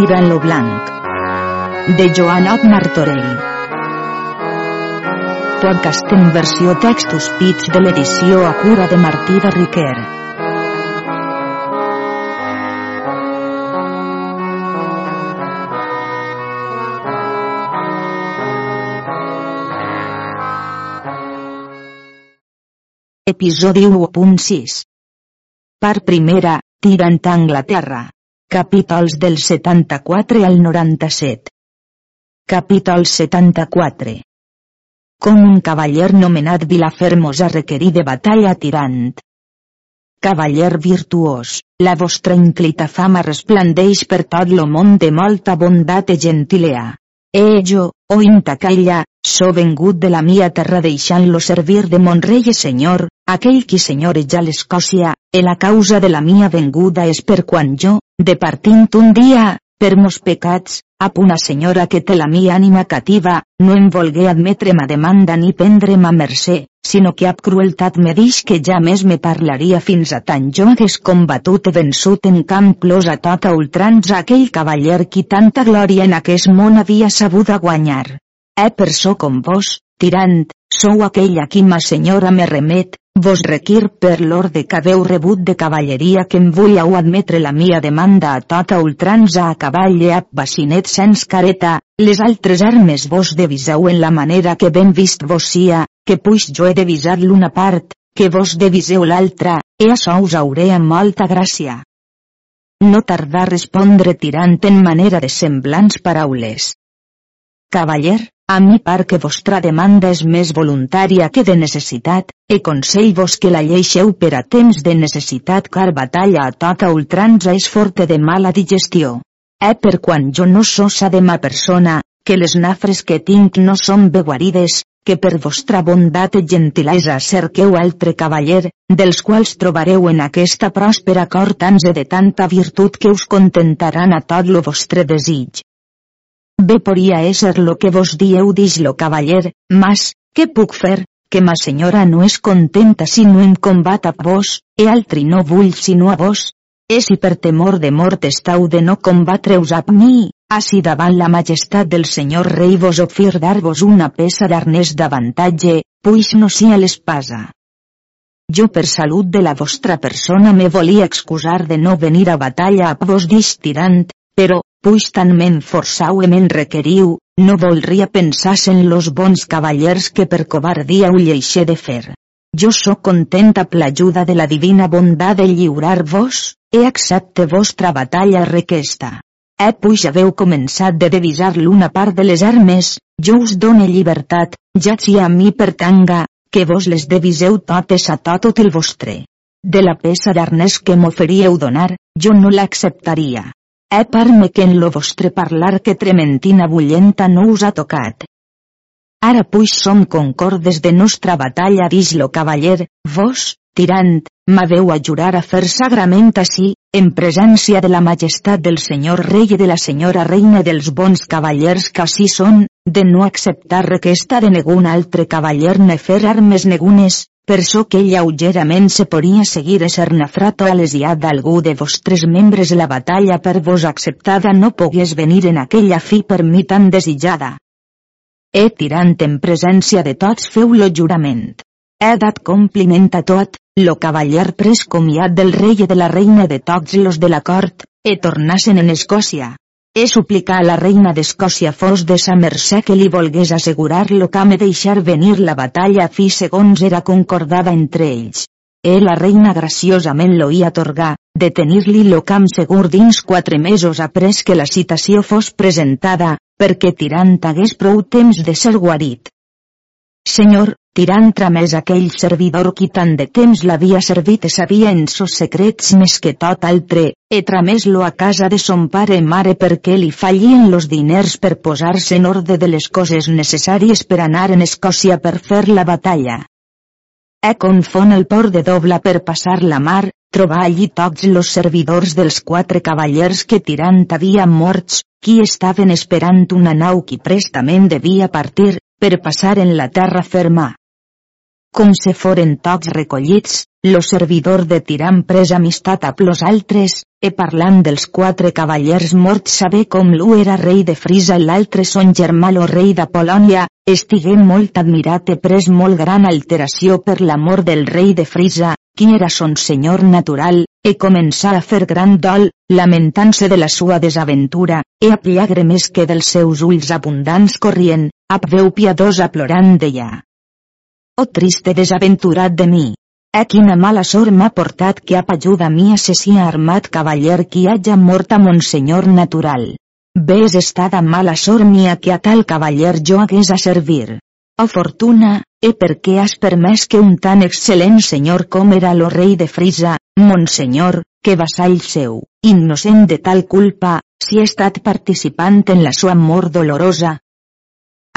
Tirant lo blanc. De Joanot Martorell. Podcast en versió textos pits de l'edició a cura de Martí de Riquer. Episodi 1.6 Part primera, tirant Anglaterra. Capítols del 74 al 97. Capítol 74. Com un cavaller nomenat Vilafermosa requerí de batalla tirant. Cavaller virtuós, la vostra inclita fama resplandeix per tot lo món de molta bondat i gentilea. Eh jo, o oh intacalla, so vengut de la mia terra deixant-lo servir de mon rei i senyor, aquell qui senyoreja l'Escòcia, e la causa de la mia venguda és per quan jo, departint un dia, per mos pecats, ap una senyora que té la mia ànima cativa, no em volgué admetre ma demanda ni prendre ma mercè, sinó que ap crueltat me dix que ja més me parlaria fins a tant jo hagués combatut i vençut en camp clos a tota ultrança aquell cavaller qui tanta glòria en aquest món havia sabuda guanyar. Eh per so com vos, tirant, sou aquell a qui ma senyora me remet, vos requir per l'orde que haveu rebut de cavalleria que em vulleu admetre la mia demanda a tota ultrança a cavall i a bacinet sens careta, les altres armes vos deviseu en la manera que ben vist vos sia, que puix jo he devisat l'una part, que vos deviseu l'altra, e açò us hauré amb molta gràcia. No tardar respondre tirant en manera de semblants paraules. Cavaller, a mi par que vostra demanda és més voluntària que de necessitat, e consell vos que la lleixeu per a temps de necessitat car batalla a tota ultrança és forte de mala digestió. E per quan jo no de ma persona, que les nafres que tinc no són beguarides, que per vostra bondat i gentilesa cerqueu altre cavaller, dels quals trobareu en aquesta pròspera cort anse de tanta virtut que us contentaran a tot lo vostre desig. Bé podria ésser lo que vos dieu dix lo cavaller, mas, què puc fer, que ma senyora no és contenta si no em combat a vos, e altri no vull sinó a vos? E si per temor de mort estau de no combatreus a mi, així davant la majestat del senyor rei vos ofir dar-vos una peça d'arnès d'avantatge, puix no sia l'espasa. Jo per salut de la vostra persona me volia excusar de no venir a batalla a vos dix tirant, però, puix tan men requeriu, no voldria pensar en los bons cavallers que per covardia ho lleixe de fer. Jo sóc contenta per l'ajuda de la divina bondat de lliurar-vos, e accepte vostra batalla requesta. Eh puix haveu començat de devisar l'una part de les armes, jo us done llibertat, ja si a mi pertanga, que vos les deviseu totes a tot el vostre. De la peça d'arnès que m'oferíeu donar, jo no l'acceptaria. Eh parme que en lo vostre parlar que trementina bullenta no us ha tocat. Ara puix som concordes de nostra batalla dix lo cavaller, vos, tirant, m'haveu a jurar a fer sagrament així, en presència de la majestat del senyor rei i de la senyora reina dels bons cavallers que així són, de no acceptar requesta de negun altre cavaller ne fer armes negunes, per so que lleugerament se podia seguir ser nafrato a lesiat d'algú de vostres membres la batalla per vos acceptada no pogués venir en aquella fi per mi tan desitjada. He tirant en presència de tots feu lo jurament. He dat compliment a tot, lo cavaller pres comiat del rei i de la reina de tots los de la cort, e tornassen en Escòcia. He suplicar a la reina d'Escòcia fos de sa mercè que li volgués assegurar lo me deixar venir la batalla fi segons era concordada entre ells. E la reina graciosament lo hi atorgà, de tenir-li lo camp segur dins quatre mesos après que la citació fos presentada, perquè tirant hagués prou temps de ser guarit. Senyor, tirant tramès aquell servidor qui tant de temps l'havia servit e sabia en sos secrets més que tot altre, e tramès-lo a casa de son pare i mare perquè li fallien los diners per posar-se en ordre de les coses necessàries per anar en Escòcia per fer la batalla. E confon el port de dobla per passar la mar, trobar allí tots los servidors dels quatre cavallers que tirant havia morts, qui estaven esperant una nau qui prestament devia partir, per passar en la terra ferma. Com se foren tots recollits, lo servidor de Tiram pres amistat a plos altres, e parlant dels quatre cavallers morts saber com l'u era rei de Frisa i l'altre son germà lo rei de Polònia, estigué molt admirat e pres molt gran alteració per l'amor del rei de Frisa, qui era son senyor natural, e començà a fer gran dol, lamentant-se de la sua desaventura, e a més que dels seus ulls abundants corrien, ap veu piadosa plorant d'ella. Oh triste desaventurat de mi! A quina mala sort m'ha portat que ap ajuda a mi assassí armat cavaller qui haja mort a mon senyor natural. Ves estada mala sort mia que a tal cavaller jo hagués a servir. Oh fortuna, e per què has permès que un tan excel·lent senyor com era lo rei de Frisa, mon senyor, que vassall seu, innocent de tal culpa, si ha estat participant en la sua mort dolorosa?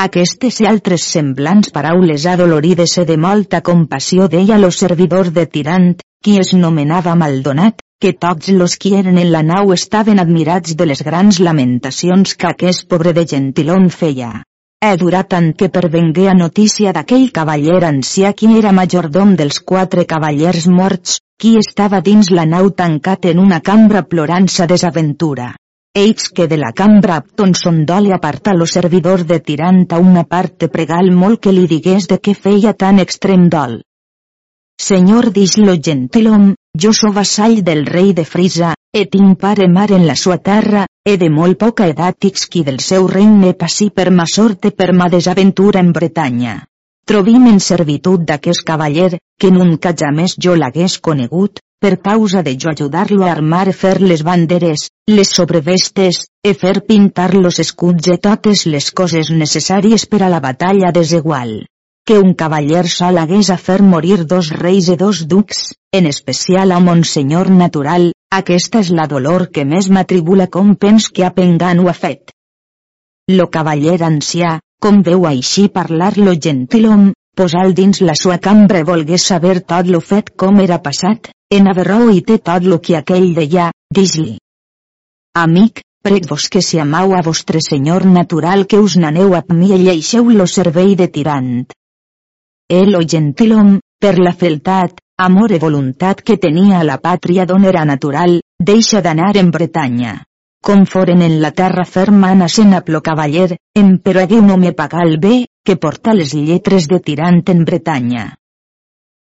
Aquestes i altres semblants paraules adolorides e de molta compassió deia lo servidor de Tirant, qui es nomenava Maldonat, que tots los qui eren en la nau estaven admirats de les grans lamentacions que aquest pobre de Gentilon feia. He durat tant que pervengué a notícia d'aquell cavaller ancià qui era majordom dels quatre cavallers morts, qui estava dins la nau tancat en una cambra plorant sa desaventura. Ells que de la cambra Apton son doli apartar lo servidor de tirant a una part pregal molt que li digués de què feia tan extrem dol. Senyor dix lo gentilom, jo so vassall del rei de Frisa, e tinc pare mar en la sua terra, e de molt poca edat qui del seu regne passi per ma sorte per ma desaventura en Bretanya. Trobim en servitud d'aquest cavaller, que nunca jamés jo l'hagués conegut, per causa de jo ajudar-lo a armar e fer les banderes, les sobrevestes, e fer pintar los escuts i totes les coses necessàries per a la batalla desigual que un cavaller sol hagués a fer morir dos reis i dos ducs, en especial a Monsenyor natural, aquesta és la dolor que més m'atribula com pens que a pengan ho ha fet. Lo cavaller ancià, com veu així parlar lo gentilom, posal dins la sua cambra volgué saber tot lo fet com era passat, en averró i té tot lo que aquell deia, dis-li. Amic, prec-vos que si amau a vostre senyor natural que us n'aneu a mi i lleixeu lo servei de tirant el o gentilom, per la feltat, amor e voluntat que tenia a la pàtria d'on era natural, deixa d'anar en Bretanya. Com foren en la terra ferma nassent a plo cavaller, emperogué un home pagal bé, que porta les lletres de tirant en Bretanya.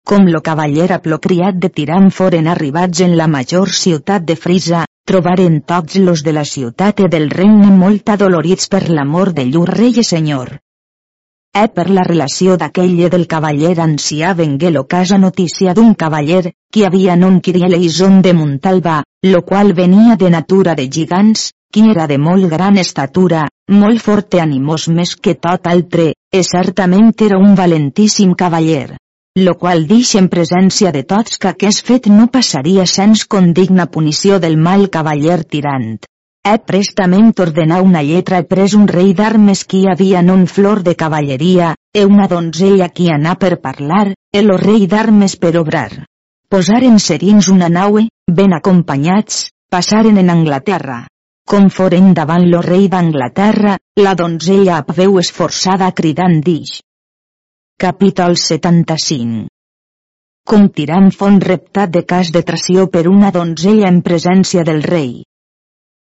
Com lo cavaller a plo criat de tirant foren arribats en la major ciutat de Frisa, trobaren tots los de la ciutat i del regne molt adolorits per l'amor de llur rei i senyor. E per la relació d'aquell del cavaller ancià vengué lo casa notícia d'un cavaller, qui havia non Leison de Montalba, lo qual venia de natura de gigants, qui era de molt gran estatura, molt fort i animós més que tot altre, e certament era un valentíssim cavaller. Lo qual dix en presència de tots que aquest fet no passaria sens condigna punició del mal cavaller tirant. He prestament ordenar una lletra e pres un rei d'armes qui havia non flor de cavalleria, e una donzella qui anà per parlar, e lo rei d'armes per obrar. Posaren serins una naue, ben acompanyats, passaren en Anglaterra. Com foren davant lo rei d'Anglaterra, la donzella veu esforçada cridant dix. Capítol 75 Com tirant font reptat de cas de tració per una donzella en presència del rei.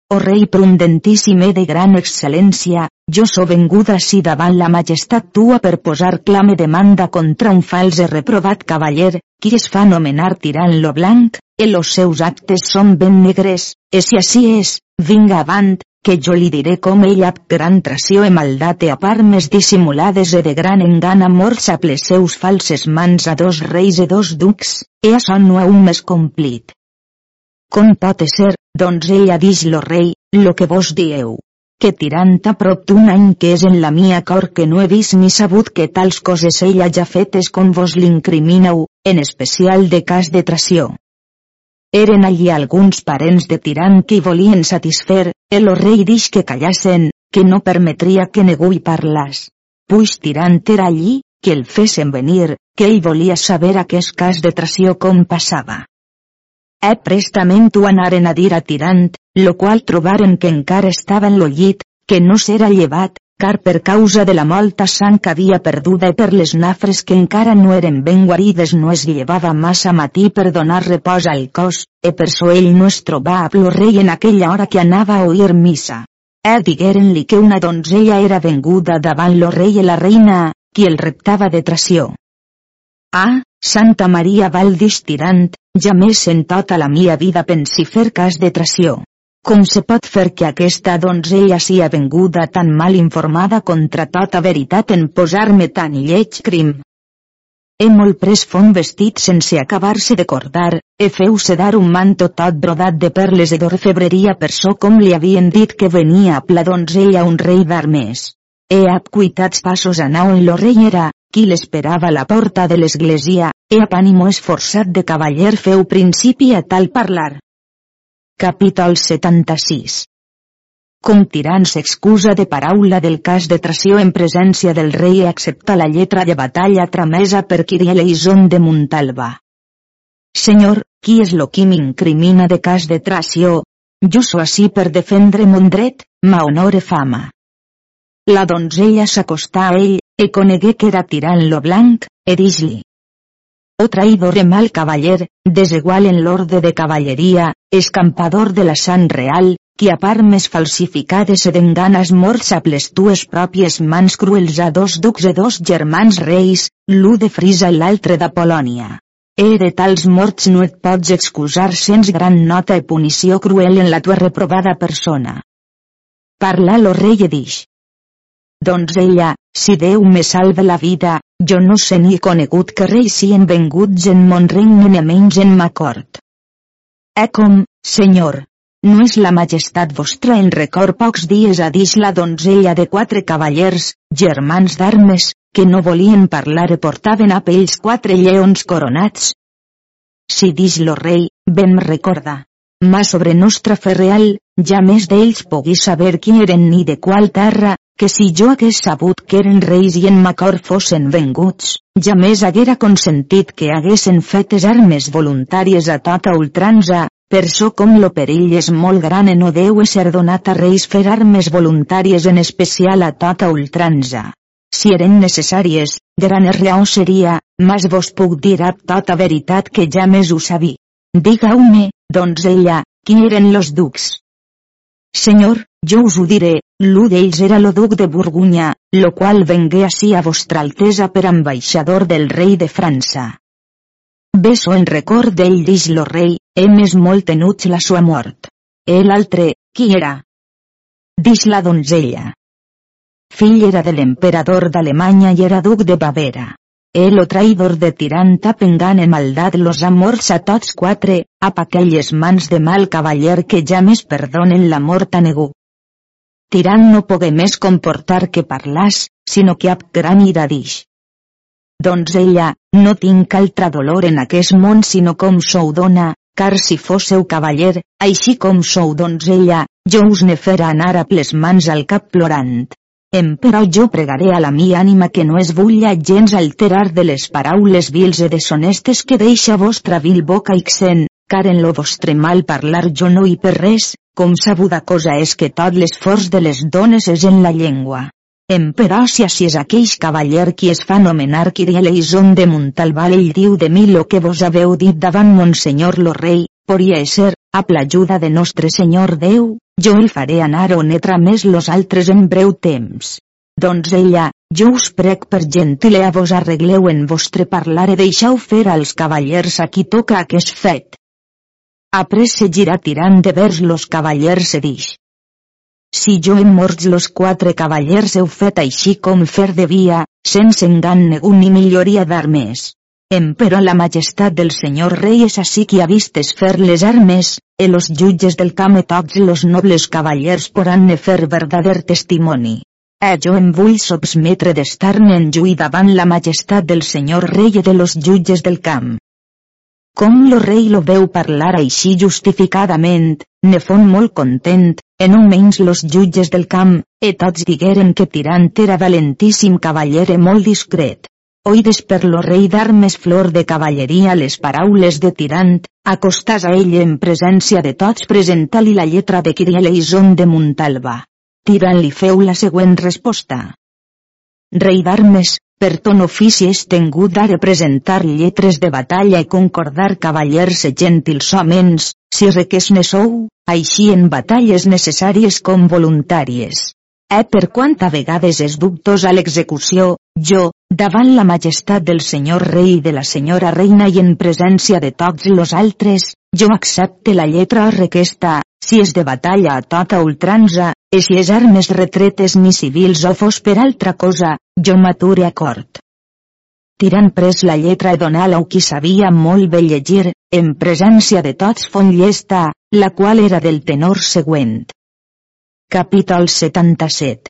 O rei prudentíssim e de gran excel·lència, jo so venguda si davant la majestat tua per posar clame demanda contra un fals e reprovat cavaller, qui es fa nomenar tirant lo blanc, e los seus actes són ben negres, e si així és, vinga avant, que jo li diré com ell ap gran tració e maldat e a part més dissimulades e de gran engan amors a les seus falses mans a dos reis e dos ducs, e a son no un més complit. Com pot ser, doncs ella dix lo rei, lo que vos dieu. Que tirant a prop d'un any que és en la mia cor que no he vist ni sabut que tals coses ella ja fetes com vos l'incrimineu, en especial de cas de tració. Eren allí alguns parents de tirant que volien satisfer, el rei dix que callassen, que no permetria que negu i parlas. Puix tirant era allí, que el fesen venir, que ell volia saber aquest cas de tració com passava. E prestament ho anaren a dir a Tirant, lo qual trobaren que encara estava en lo llit, que no s'era llevat, car per causa de la molta sang que havia perduda i per les nafres que encara no eren ben guarides no es llevava massa matí per donar repòs al cos, e per so ell no es trobava lo rei en aquella hora que anava a oir missa. E digueren-li que una donzella era venguda davant lo rei i la reina, qui el reptava de tració. Ah, Santa Maria Valdis tirant, ja més en tota la mia vida pensi fer cas de tració. Com se pot fer que aquesta donzella sia venguda tan mal informada contra tota veritat en posar-me tan lleig crim? He molt pres fon vestit sense acabar-se de cordar, e feu sedar un manto tot brodat de perles i d'orfebreria per so com li havien dit que venia a pla donzella un rei d'armes. He apcuitats passos a en lo rei era, qui l'esperava a la porta de l'església, e a ànimo esforçat de cavaller feu principi a tal parlar. Capítol 76 Com tirant s'excusa de paraula del cas de tració en presència del rei i accepta la lletra de batalla tramesa per Kirieleison de Montalba. Senyor, qui és lo qui m'incrimina de cas de tració? Jo so així per defendre mon dret, ma honor e fama. La donzella s'acostà a ell, e conegué que era tirant lo blanc, e dix-li. O traïdor e mal cavaller, desigual en l'orde de cavalleria, escampador de la sant real, qui a part més falsificades e d'enganes morts a les tues pròpies mans cruels a dos ducs e dos germans reis, l'u de Frisa i l'altre de Polònia. E de tals morts no et pots excusar sens gran nota e punició cruel en la tua reprovada persona. Parla lo rei e dix. Doncs ella, si Déu me salva la vida, jo no sé ni conegut que reis sien venguts en mon regne ni menys en ma cort. E com, senyor, no és la majestat vostra en record pocs dies a dix la donzella de quatre cavallers, germans d'armes, que no volien parlar i portaven a pells quatre lleons coronats? Si dix lo rei, ben recorda. Ma sobre nostra fe real, ja més d'ells pogui saber qui eren ni de qual terra, que si jo hagués sabut que eren reis i en Macor fossin venguts, ja més haguera consentit que haguessin fetes armes voluntàries a tota ultranza, per so com lo perill és molt gran en no deu ser donat a reis fer armes voluntàries en especial a tota ultranza. Si eren necessàries, gran raó seria, mas vos puc dir a tota veritat que ja més ho sabí. Diga-me, doncs ella, qui eren los ducs? Senyor, jo us ho diré, l'u d'ells era lo duc de Borgunya, lo qual vengué així a vostra altesa per ambaixador del rei de França. Beso en record d'ell dix lo rei, hem és molt tenuts la sua mort. El altre, qui era? Dix la donzella. Fill era de l'emperador d'Alemanya i era duc de Bavera. El o traïdor de tirant apengant en maldat los amors a tots quatre, a aquelles mans de mal cavaller que ja més perdonen la mort a negu. Tirant no pogué més comportar que parlàs, sinó que ap gran ira dix. Doncs ella, no tinc altra dolor en aquest món sinó com sou dona, car si fósseu cavaller, així com sou donzella, jo us ne fera anar a ples mans al cap plorant. Em però jo pregaré a la mi ànima que no es vulla gens alterar de les paraules vils i deshonestes que deixa vostra vil boca ixen, car en lo vostre mal parlar jo no hi per res, com sabuda cosa és que tot l'esforç de les dones és en la llengua. però si així és aquell cavaller qui es fa nomenar Kirieleison de Montalbal ell diu de mi lo que vos haveu dit davant Monsenyor lo rei, podria ser, a l'ajuda de nostre Senyor Déu, jo el faré anar on etra més los altres en breu temps. Doncs ella, jo us prec per gentil a vos arregleu en vostre parlar i deixeu fer als cavallers a qui toca aquest fet. Après se gira tirant de vers los cavallers se dix. Si jo hem morts los quatre cavallers heu fet així com fer devia, sense engan ningú ni milloria d'armes. Empero la majestat del senyor rei és així qui ha vistes fer les armes, e los jutges del camp e tots los nobles cavallers poran-ne fer verdader testimoni. E jo em vull subsmetre d'estar-ne en jui davant la majestat del senyor rei e de los jutges del camp. Com lo rei lo veu parlar així justificadament, ne fon molt content, en un menys los jutges del camp, e tots digueren que Tirant era valentíssim cavaller e molt discret oïdes per lo rei d'armes flor de cavalleria les paraules de tirant, acostàs a ell en presència de tots presenta-li la lletra de Kirieleison de Montalba. tirant li feu la següent resposta. Rei d'armes, per ton ofici és tengut de representar lletres de batalla i concordar cavallers e gentils homens, si reques ne sou, així en batalles necessàries com voluntàries. Eh per quanta vegades és dubtosa l'execució, jo, davant la majestat del senyor rei i de la senyora reina i en presència de tots los altres, jo accepte la lletra requesta, si és de batalla a tota ultranza, e si és armes retretes ni civils o fos per altra cosa, jo m'ature a cort. Tirant pres la lletra e donar-la qui sabia molt bé llegir, en presència de tots fon llesta, la qual era del tenor següent. Capítol 77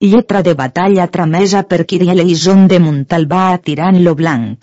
Lletra de batalla tramesa per Kirieleison de Montalbà a Tirant lo Blanc.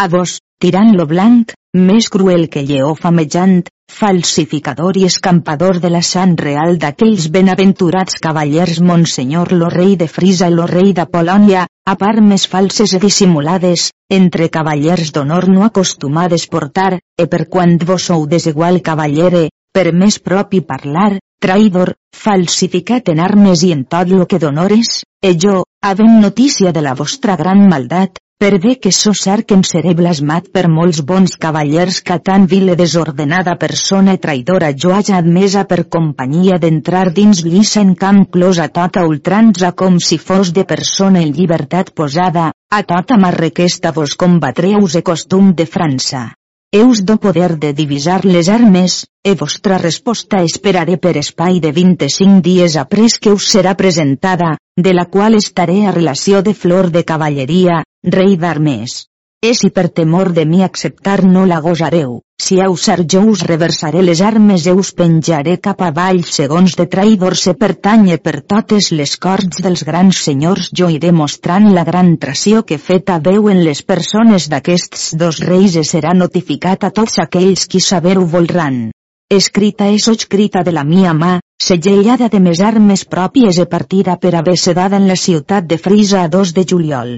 A vos, Tirant lo Blanc, més cruel que lleó famejant, falsificador i escampador de la sant real d'aquells benaventurats cavallers Monsenyor lo rei de Frisa i lo rei de Polònia, a part més falses i dissimulades, entre cavallers d'honor no acostumades portar, e per quant vos sou desigual cavallere, per més propi parlar, traïdor, falsificat en armes i en tot lo que d'honores, e jo, havent notícia de la vostra gran maldat, per bé que so cert que em seré blasmat per molts bons cavallers que tan vile desordenada persona i traïdora jo haja admesa per companyia d'entrar dins lliça en camp clos a tota ultranza com si fos de persona en llibertat posada, a tota marrequesta vos combatreu-se costum de França. Eus do poder de divisar les armes, e vostra resposta esperaré per espai de 25 dies après que us serà presentada, de la qual estaré a relació de flor de cavalleria, rei d'armes. E si per temor de mi acceptar no la gosareu, si ausar jo us reversaré les armes e us penjaré cap avall segons de traïdor se pertanye per totes les corts dels grans senyors jo iré mostrant la gran tració que feta veu en les persones d'aquests dos reis e serà notificat a tots aquells qui saber-ho volran. Escrita és escrita de la mia mà, segellada de mes armes pròpies e partida per haver sedada en la ciutat de Frisa a 2 de juliol.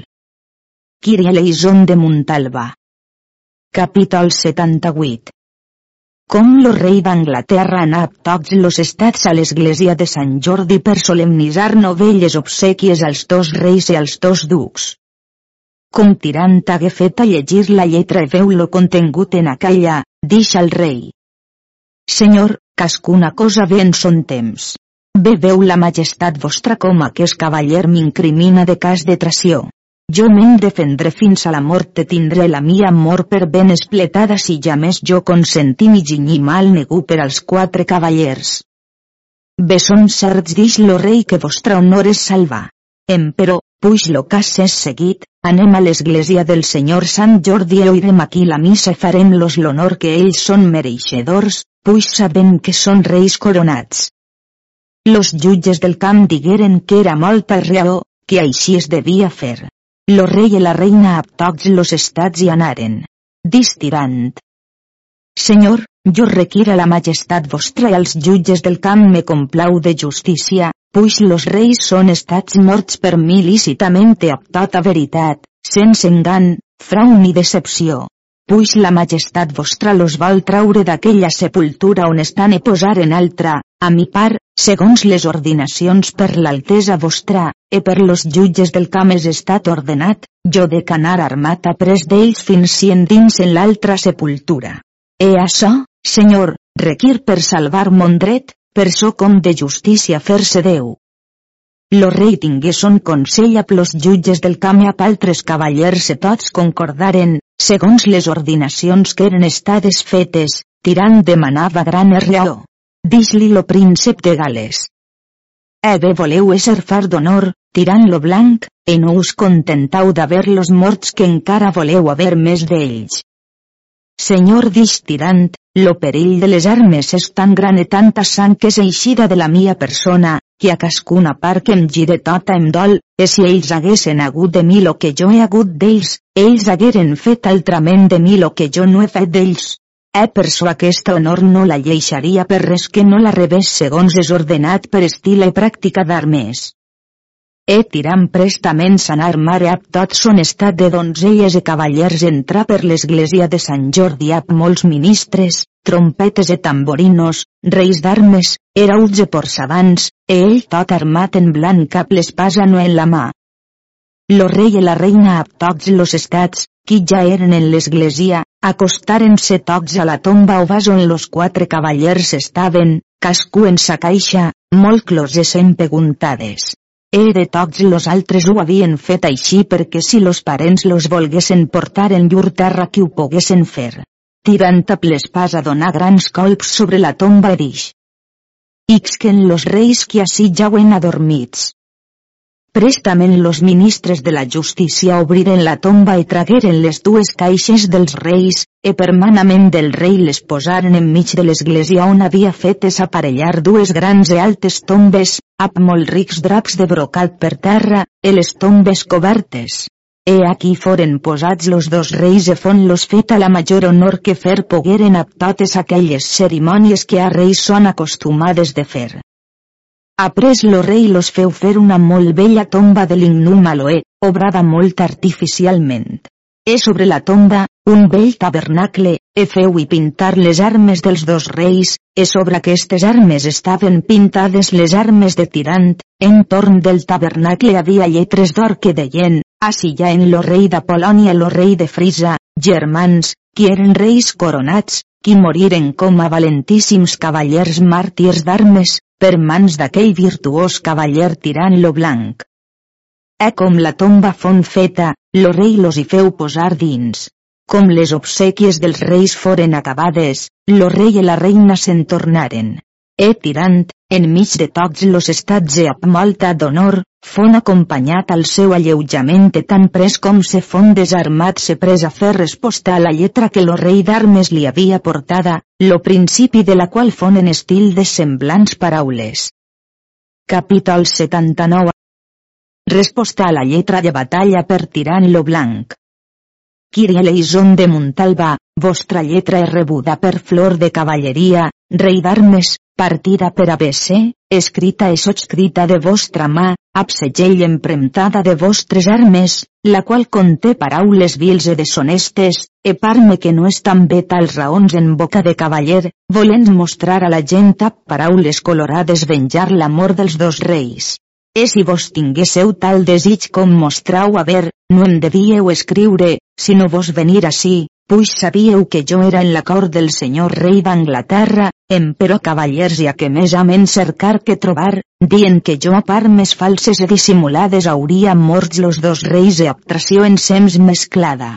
Kyrie Eleison de Montalba. Capítol 78 Com lo rei d'Anglaterra anà tots los estats a l'església de Sant Jordi per solemnitzar novelles obsequies als dos reis i als dos ducs. Com tirant hagué fet a llegir la lletra i veu lo contingut en aquella, dix al rei. Senyor, cascuna cosa ve en son temps. Bé veu la majestat vostra com aquest cavaller m'incrimina de cas de tració. Jo me'n defendré fins a la mort te tindré la mia amor per ben espletada si ja més jo consentim i ginyí mal negu per als quatre cavallers. Besson certs dix lo rei que vostra honor és salva. Emperò, puix lo cas és seguit, anem a l'església del senyor Sant Jordi e oirem aquí la missa i farem los l'honor que ells són mereixedors, puix sabent que són reis coronats. Los jutges del camp digueren que era molta raó, que així es devia fer. Lo rei i la reina a tots los estats hi anaren. Distirant. Senyor, jo requira la majestat vostra i als jutges del camp me complau de justícia, puix los reis són estats morts per mi lícitament amb tota veritat, sense engan, frau ni decepció. Puix la majestat vostra los vol traure d'aquella sepultura on estan e posar en altra, a mi part, segons les ordinacions per l'altesa vostra, e per los jutges del camp és estat ordenat, jo de canar armat a pres d'ells fins si endins en l'altra sepultura. E això, senyor, requir per salvar mon dret, per so com de justícia fer-se Déu. Lo rei tingué son consell a plos jutges del camp i a paltres cavallers e tots concordaren, segons les ordinacions que eren estades fetes, tirant demanava gran erraó. Dix-li lo príncep de Gales. E bé voleu ésser far d'honor, tirant lo blanc, e no us contentau d'haver-los morts que encara voleu haver més d'ells. Senyor dix tirant, lo perill de les armes és tan gran e tanta sang que és eixida de la mia persona, que a cascuna part que em gire tota em dol, e si ells haguessin hagut de mi lo que jo he hagut d'ells, ells hagueren fet altrament de mi lo que jo no he fet d'ells. Eh so aquest honor no la lleixaria per res que no la rebés segons és ordenat per estil i pràctica d'armes. E tirant prestament sanar mare ap tot son estat de donzelles i cavallers entrar per l'església de Sant Jordi ap molts ministres, trompetes e tamborinos, reis d'armes, herauts e porçavants, e ell tot armat en blanc cap l'espasa no en la mà. Lo rei i la reina a tots los estats, qui ja eren en l'església, acostaren-se tots a la tomba o vas on los quatre cavallers estaven, cascú en sa caixa, molt closes empeguntades. E de tots los altres ho havien fet així perquè si los parents los volguessin portar en llur terra qui ho poguessin fer. Tirant a plespàs a donar grans colps sobre la tomba i dix. Ixquen los reis qui així jauen adormits. Prestament los ministres de la justícia obriren la tomba i tragueren les dues caixes dels reis, e per manament del rei les posaren enmig de l'església on havia fet aparellar dues grans e altes tombes, amb molt rics draps de brocat per terra, e les tombes cobertes. E aquí foren posats los dos reis e fon los feta la major honor que fer pogueren a totes aquelles cerimònies que a reis són acostumades de fer. Après lo rei los feu fer una molt bella tomba de lignum aloe, obrada molt artificialment. E sobre la tomba, un vell tabernacle, e feu i pintar les armes dels dos reis, e sobre aquestes armes estaven pintades les armes de tirant, en torn del tabernacle havia lletres d'or que deien, així ja en lo rei d'Apolònia lo rei de Frisa, germans, qui eren reis coronats, qui moriren com a valentíssims cavallers màrtirs d'armes, per mans d'aquell virtuós cavaller tirant lo blanc. E com la tomba fon feta, lo rei los hi feu posar dins. Com les obsequies dels reis foren acabades, lo rei i la reina se'n tornaren. E tirant, enmig de tots los estats e amb molta d'honor, fon acompanyat al seu alleujament tan pres com se fon desarmat se pres a fer resposta a la lletra que lo rei d'armes li havia portada, lo principi de la qual fon en estil de semblants paraules. Capítol 79 Resposta a la lletra de batalla per tirant lo blanc. Kyrie eleison de Montalba, vostra lletra és rebuda per flor de cavalleria, rei d'armes, partida per ABC, escrita i sotscrita de vostra mà, ab segell empremtada de vostres armes, la qual conté paraules vils e deshonestes, e parme que no estan bé tals raons en boca de cavaller, volent mostrar a la gent ab paraules colorades venjar l'amor dels dos reis. E si vos tinguésseu tal desig com mostrau haver, no em devíeu escriure, sinó vos venir així, puix sabíeu que jo era en la cort del senyor rei d'Anglaterra, emperò cavallers i a que més amen cercar que trobar, dient que jo a part més falses e dissimulades hauria morts los dos reis e abtració en sems mesclada.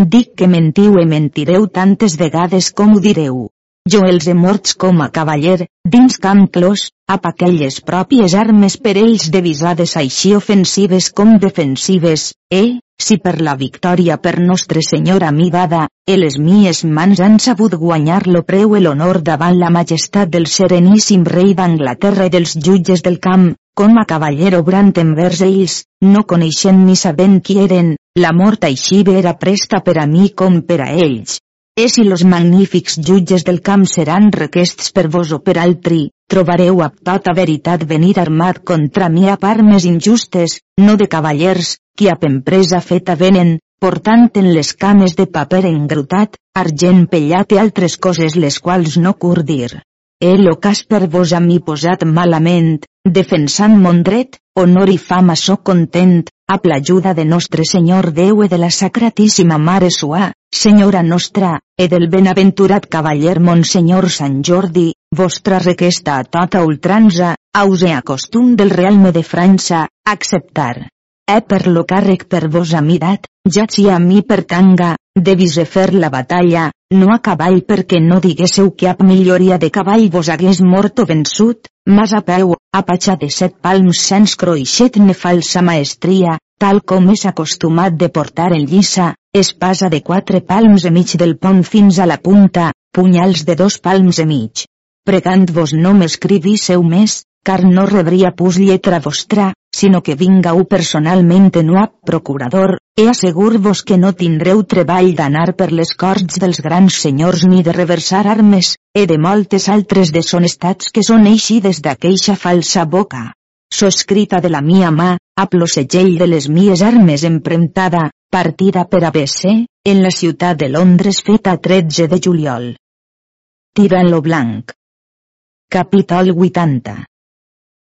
Dic que mentiu e mentireu tantes vegades com ho direu. Jo els he morts com a cavaller, dins camp clos, ap aquelles pròpies armes per ells devisades així ofensives com defensives, eh? Si per la victòria per Nostre Senyor a mi dada, e les mies mans han sabut guanyar lo preu i l'honor davant la majestat del sereníssim rei d'Anglaterra i dels jutges del camp, com a cavaller obrant envers ells, no coneixent ni sabent qui eren, la mort així era presta per a mi com per a ells. E si los magnífics jutges del camp seran requests per vos o per altri, trobareu a tota veritat venir armat contra mi a part més injustes, no de cavallers, qui a empresa feta venen, portant en les cames de paper engrutat, argent pellat i altres coses les quals no cur dir. El cas per vos a mi posat malament, defensant mon dret, honor i fama so content, a l'ajuda de nostre Senyor Déu e de la Sacratíssima Mare Sua, Senyora nostra, e del benaventurat cavaller Monsenyor Sant Jordi, vostra requesta a tota ultranza, ause a costum del realme de França, acceptar. E per lo càrrec per vos amidat, ja si a mi pertanga, devise fer la batalla, no a cavall perquè no diguésseu que ap milloria de cavall vos hagués mort o vençut, mas a peu, a patxa de set palms sens croixet ne falsa maestria, tal com és acostumat de portar en lliça, espasa de quatre palms i mig del pont fins a la punta, punyals de dos palms i mig. Pregant-vos no m'escrivísseu més, car no rebria pus lletra vostra, sinó que vinga-ho personalment en a procurador, e assegur-vos que no tindreu treball d'anar per les corts dels grans senyors ni de reversar armes, e de moltes altres deshonestats que són eixides d'aqueixa falsa boca. escrita de la mia mà, a plosegell de les mies armes empremtada, partida per ABC, en la ciutat de Londres feta 13 de juliol. Tirant lo blanc. Capítol 80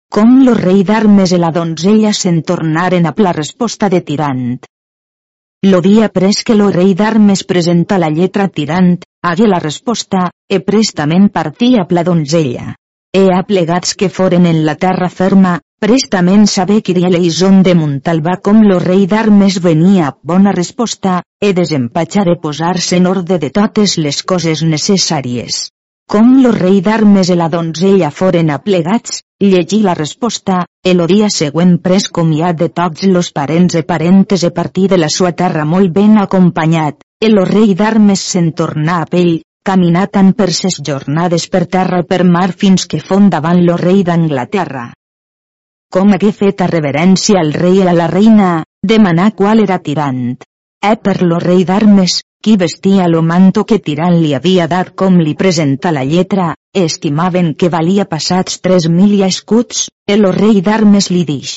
Com lo rei d'armes i la donzella se'n tornaren a la resposta de Tirant. Lo dia pres que lo rei d'armes presenta la lletra Tirant, hagué la resposta, e prestament partí a la donzella. E aplegats que foren en la terra ferma, prestament saber que Eleison de Montalbà com lo rei d'armes venia bona resposta, e desempatxar e posar-se en ordre de totes les coses necessàries. Com lo rei d'armes i la donzella foren aplegats, llegí la resposta, el dia següent pres comiat de tots los parents e parentes e partí de la sua terra molt ben acompanyat, el rei d'armes se'n tornà a pell, caminar tant per ses jornades per terra per mar fins que fon davant lo rei d'Anglaterra com hagué fet a reverència al rei i a la reina, demanar qual era tirant. Eh per lo rei d'armes, qui vestia lo manto que tirant li havia dat com li presenta la lletra, estimaven que valia passats tres mil escuts, el rei d'armes li dix.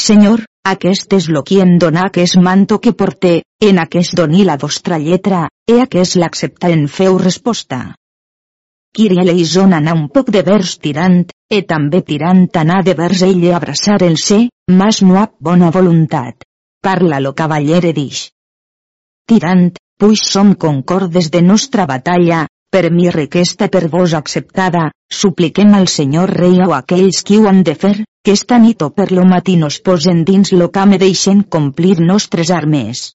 Senyor, aquest és lo qui em dona aquest manto que porté, en aquest doni la vostra lletra, e aquest l'accepta en feu resposta. Kiri Eleison anà un poc de vers tirant, e també tirant anà de vers ell abraçar el ser, mas no ha bona voluntat. Parla lo cavallere dix. Tirant, puix som concordes de nostra batalla, per mi requesta per vos acceptada, supliquem al senyor rei o aquells qui ho han de fer, que esta nit o per lo matí nos posen dins lo camp deixen complir nostres armes.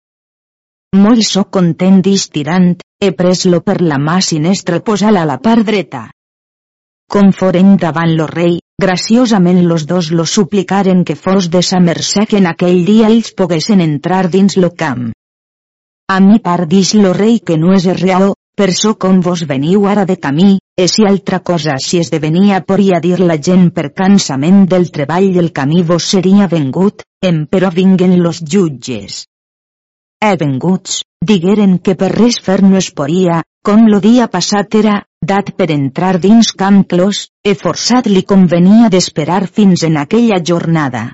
Molt so content tirant, he pres-lo per la mà sinestra posal a la part dreta. Com foren davant lo rei, graciosament los dos lo suplicaren que fos de sa mercè que en aquell dia ells poguessin entrar dins lo camp. A mi part dix lo rei que no és real, per so com vos veniu ara de camí, e si altra cosa si es devenia poria dir la gent per cansament del treball del camí vos seria vengut, em però vinguen los jutges he venguts, digueren que per res fer no es podia, com lo dia passat era, dat per entrar dins Camp Clos, e forçat li convenia d'esperar fins en aquella jornada.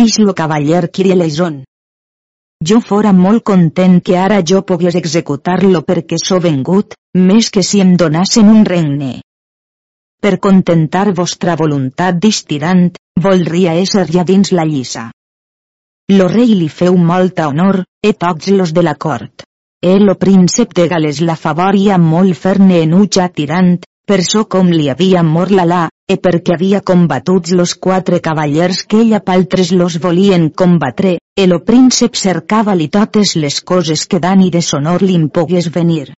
Dix lo cavaller Kirieleison. Jo fora molt content que ara jo pogués executar-lo perquè so vengut, més que si em donassen un regne. Per contentar vostra voluntat distirant, voldria ésser ja dins la lliça. Lo rei li feu molta honor, e tots los de la cort. E lo príncep de Gales la favoria molt ferne en uja tirant, per so com li havia mort la la, e perquè havia combatuts los quatre cavallers que ella paltres los volien combatre, e lo príncep cercava li totes les coses que dan i de sonor li pogués venir.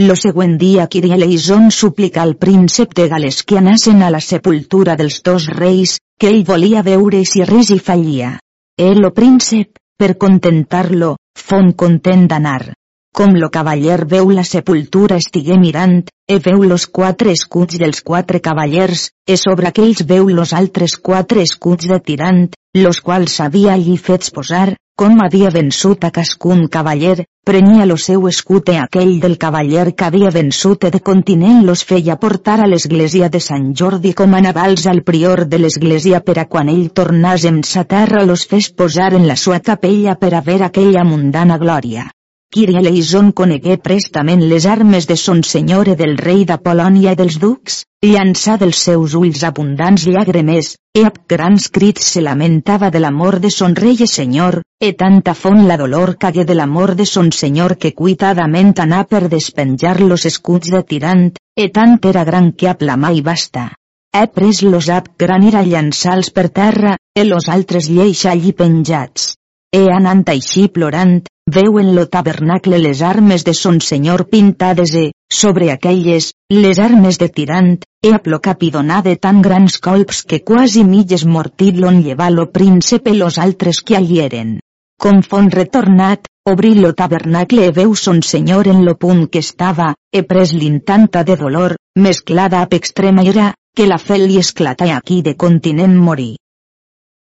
Lo següent dia Kirieleison suplica al príncep de Gales que anassen a la sepultura dels dos reis, que ell volia veure si res hi fallia. El o príncep, per contentar-lo, fon content d'anar. Com lo cavaller veu la sepultura estigué mirant, e veu los quatre escuts dels quatre cavallers, e sobre aquells veu los altres quatre escuts de tirant, los quals havia allí fets posar, com havia vençut a cascun cavaller, prenia lo seu escut e aquell del cavaller que havia vençut e de continent los feia portar a l'església de Sant Jordi com a navals al prior de l'església per a quan ell tornàs en sa terra los fes posar en la sua capella per a ver aquella mundana glòria. Kyrie Eleison conegué prestament les armes de son senyor i del rei d'Apolònia i dels ducs, llançà dels seus ulls abundants llàgrimes, e amb grans crits se lamentava de l'amor de son rei i senyor, e tanta font la dolor cagué de l'amor de son senyor que cuitadament anà per despenjar los escuts de tirant, e tant era gran que aplamà i basta. He pres los ap gran era llançals per terra, e los altres lleix allí penjats. E anant així plorant, veu en lo tabernacle les armes de son senyor pintades e, sobre aquelles, les armes de tirant, e a de tan grans colps que quasi mitges mortidlon llevar lo príncipe los altres que allí eren. Com fon retornat, obrí lo tabernacle e veu son senyor en lo punt que estava, e pres l'intanta de dolor, mesclada ap extrema ira, que la fel li esclata aquí de continent morir.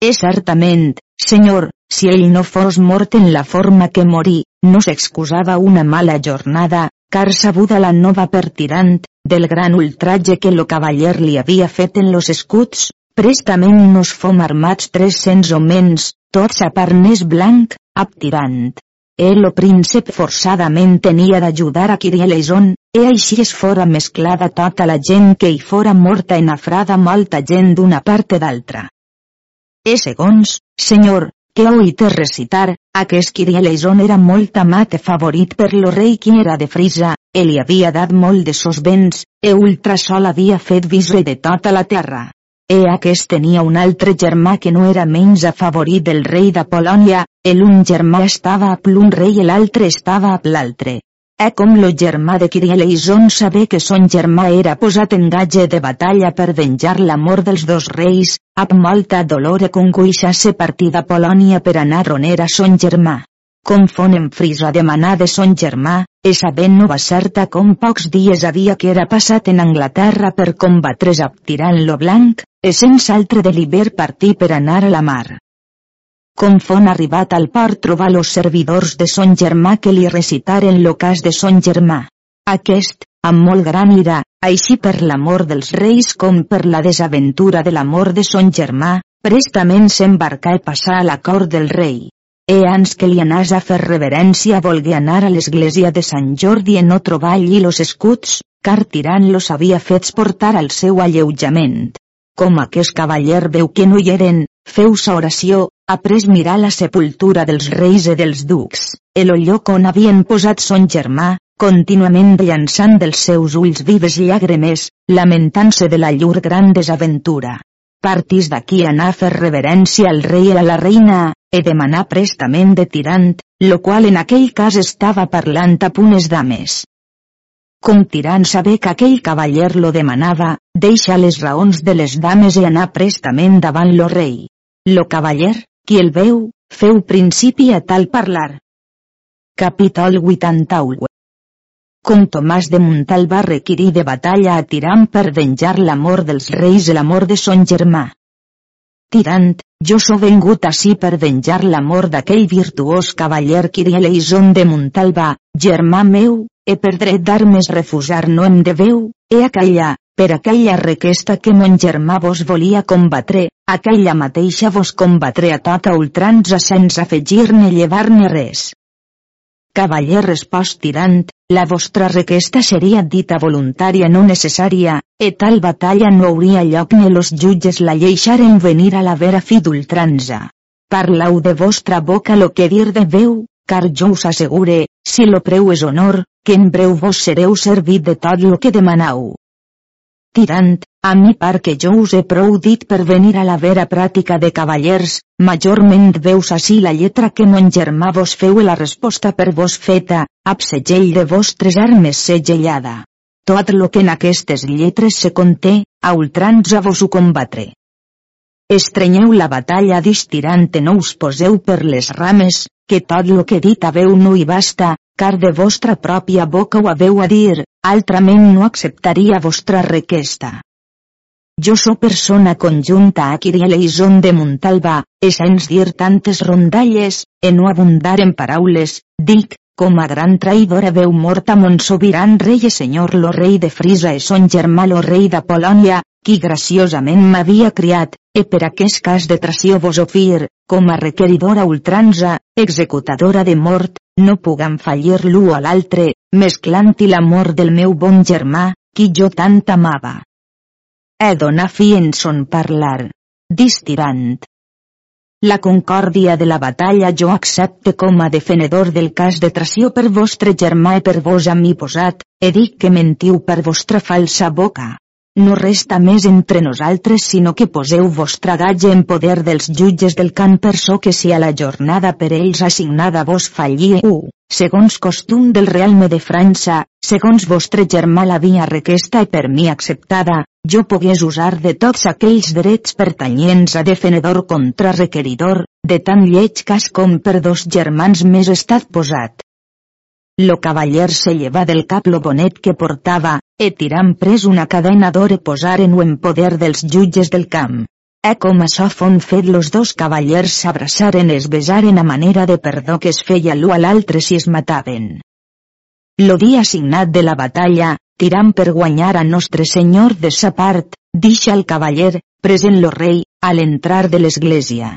És certament, senyor, si ell no fos mort en la forma que morí, no s'excusava una mala jornada, car sabuda la nova per tirant, del gran ultratge que lo cavaller li havia fet en los escuts, prestament nos fom armats tres-cents homens, tots a parnès blanc, ap tirant. El o príncep forçadament tenia d'ajudar a Kirieleison, e així es fora mesclada tota la gent que hi fora morta en afrada molta gent d'una part d'altra. E segons, senyor, que oïte recitar, aquest Kirieleison era molt amat favorit per lo rei qui era de Frisa, e li havia dat molt de sos béns, e ultrasol havia fet visre de tota la terra. E aquest tenia un altre germà que no era menys afavorit del rei de Polònia, el un germà estava a plun rei i l'altre estava a l'altre. E com lo germà de Kirieleison sabé que son germà era posat en gatge de batalla per venjar l'amor dels dos reis, amb molta dolor e conguixa se partida Polònia per anar on era son germà. Com fon en frisa demanar de son germà, e sabent no va certa com pocs dies havia que era passat en Anglaterra per combatre's a tirant lo blanc, e sense altre deliber partir per anar a la mar. Com fon arribat al port trobar los servidors de son germà que li recitaren lo cas de son germà. Aquest, amb molt gran ira, així per l'amor dels reis com per la desaventura de l'amor de son germà, prestament s'embarcà i passà a la cort del rei. E ans que li anàs a fer reverència volgué anar a l'església de Sant Jordi en no trobar allí los escuts, car tirant los havia fets portar al seu alleujament. Com aquest cavaller veu que no hi eren, feu sa oració, après mirar la sepultura dels reis i dels ducs, el lloc on havien posat son germà, contínuament llançant dels seus ulls vives llàgrimes, lamentant-se de la llur gran desaventura. Partís d'aquí anar a fer reverència al rei i a la reina, e demanar prestament de tirant, lo qual en aquell cas estava parlant a punes dames. Com tirant saber que aquell cavaller lo demanava, deixa les raons de les dames i anar prestament davant lo rei. Lo cavaller, qui el veu, feu principi a tal parlar. Capítol 81 Com Tomàs de Montal va requirir de batalla a Tirant per venjar l'amor dels reis i l'amor de son germà. Tirant, jo so vengut ací per venjar l'amor d'aquell virtuós cavaller Kirieleison de Montalba, germà meu, e per dret d'armes refusar no em deveu, e aquella, per aquella requesta que mon germà vos volia combatre, aquella mateixa vos combatre a tota ultranza sense afegir-ne llevar-ne res. Cavaller respost tirant, la vostra requesta seria dita voluntària no necessària, e tal batalla no hauria lloc ni los jutges la lleixaren venir a la vera fi d'ultranza. Parlau de vostra boca lo que dir de veu, car jo us assegure, si lo preu és honor, que en breu vos sereu servit de tot lo que demanau. Tirant, a mi par que jo us he prou dit per venir a la vera pràctica de cavallers, majorment veus així la lletra que mon germà vos feu la resposta per vos feta, ab segell de vostres armes segellada. Tot lo que en aquestes lletres se conté, a ultranza vos ho combatre. Estrenyeu la batalla distirant no us poseu per les rames, que tot lo que dit haveu no hi basta, car de vostra pròpia boca ho haveu a dir, altrament no acceptaria vostra requesta. Jo so persona conjunta a Kirieleison de Montalba, e sens dir tantes rondalles, e no abundar en paraules, dic, com a gran traïdora veu morta mon sobiran rei i senyor lo rei de Frisa e son germà lo rei de Polònia, qui graciosament m'havia criat, e per aquest cas de tració vos ofir, com a requeridora ultranza, executadora de mort, no pugam fallir l'u a l'altre, mesclant-hi l'amor del meu bon germà, qui jo tant amava. He donar fi en son parlar. Distirant. La concòrdia de la batalla jo accepte com a defenedor del cas de tració per vostre germà i per vos a mi posat, e dic que mentiu per vostra falsa boca. No resta més entre nosaltres sinó que poseu vostra gatge en poder dels jutges del camp per so que si a la jornada per ells assignada vos fallie u, segons costum del realme de França, segons vostre germà la via requesta i per mi acceptada, jo pogués usar de tots aquells drets pertanyents a defenedor contra requeridor, de tan lleig cas com per dos germans més estat posat. Lo cavaller se lleva del cap lo bonet que portava, e tirant pres una cadena d'or e posaren-ho en poder dels jutges del camp. E com açò fon fet los dos cavallers s'abraçaren es besaren a manera de perdó que es feia l'u a l'altre si es mataven. Lo dia assignat de la batalla, tirant per guanyar a Nostre Senyor de sa part, deixa el cavaller, present lo rei, a l'entrar de l'església.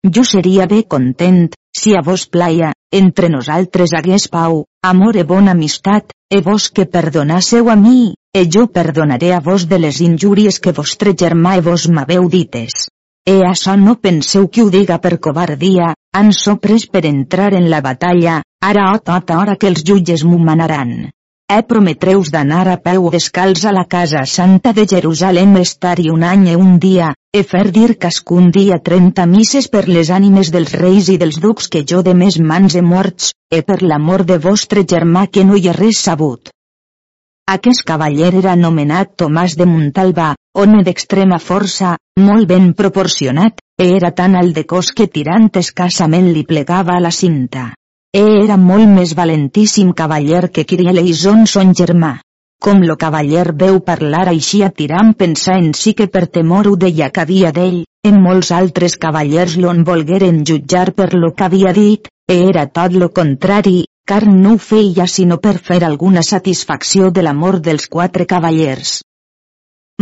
Jo seria bé content, si a vos plaia, entre nosaltres hagués pau, amor e bona amistat, e vos que perdonasseu a mi, e jo perdonaré a vos de les injúries que vostre germà e vos m'haveu dites. E això no penseu que ho diga per covardia, han sopres per entrar en la batalla, ara o tota hora que els jutges m'ho manaran. E prometreus d'anar a peu descalç a la casa santa de Jerusalem estar-hi un any e un dia, e fer dir cascun dia trenta misses per les ànimes dels reis i dels ducs que jo de més mans he morts, e per l'amor de vostre germà que no hi ha res sabut. Aquest cavaller era anomenat Tomàs de Montalbà, home d'extrema força, molt ben proporcionat, e era tan alt de cos que tirant escassament li plegava la cinta. E era molt més valentíssim cavaller que Kirieleison son germà. Com lo cavaller veu parlar així a tirant pensar en si que per temor ho deia que havia d'ell, en molts altres cavallers l'on volgueren jutjar per lo que havia dit, e era tot lo contrari, car no ho feia sinó per fer alguna satisfacció de l'amor dels quatre cavallers.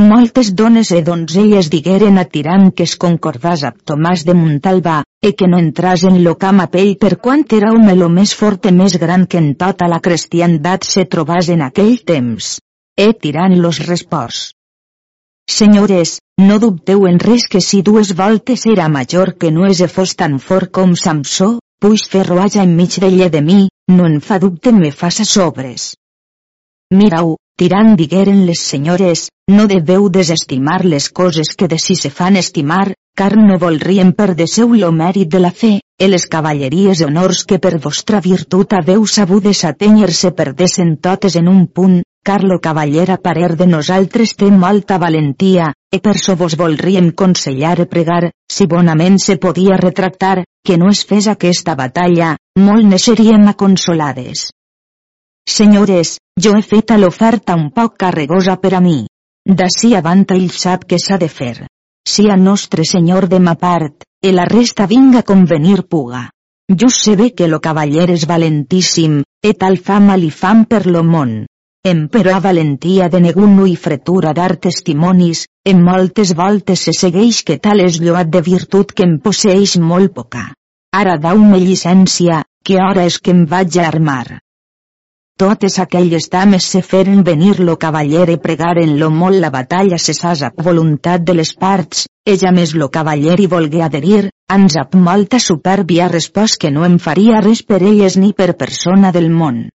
Moltes dones e donzelles digueren a Tirant que es concordàs amb Tomàs de Montalbà, e que no entras en lo camp a pell per quant era home lo més fort i més gran que en tota la cristiandat se trobàs en aquell temps. E Tirant los respòs. Senyores, no dubteu en res que si dues voltes era major que no és e fos tan fort com Samsó, puix fer roaja enmig d'ella de mi, no en fa dubte me faça sobres. Mirau, tirant digueren les senyores, no deveu desestimar les coses que de si se fan estimar, car no volrien perdeseu lo mèrit de la fe, e les cavalleries honors que per vostra virtut haveu sabudes atènyer-se perdesen totes en un punt, car lo cavaller a parer de nosaltres té molta valentia, e per so vos volríem consellar e pregar, si bonament se podia retractar, que no es fes aquesta batalla, molt ne seríem aconsolades. Senyores, jo he fet l'oferta un poc carregosa per a mi. D'ací avant ell sap què s'ha de fer. Si a nostre senyor de ma part, e la resta vinga convenir puga. Jo sé bé que lo cavaller és valentíssim, e tal fama li fam per lo món. Em però a valentia de neguno i fretura dar testimonis, en moltes voltes se segueix que tal és lloat de virtut que em posseix molt poca. Ara dau-me llicència, que hora és que em vaig a armar. Totes aquelles dames se feren venir lo cavaller e pregaren lo molt la batalla cessàs a voluntat de les parts, ella més lo cavaller i volgué adherir, ans ap molta supèrbia respòs que no em faria res per elles ni per persona del món.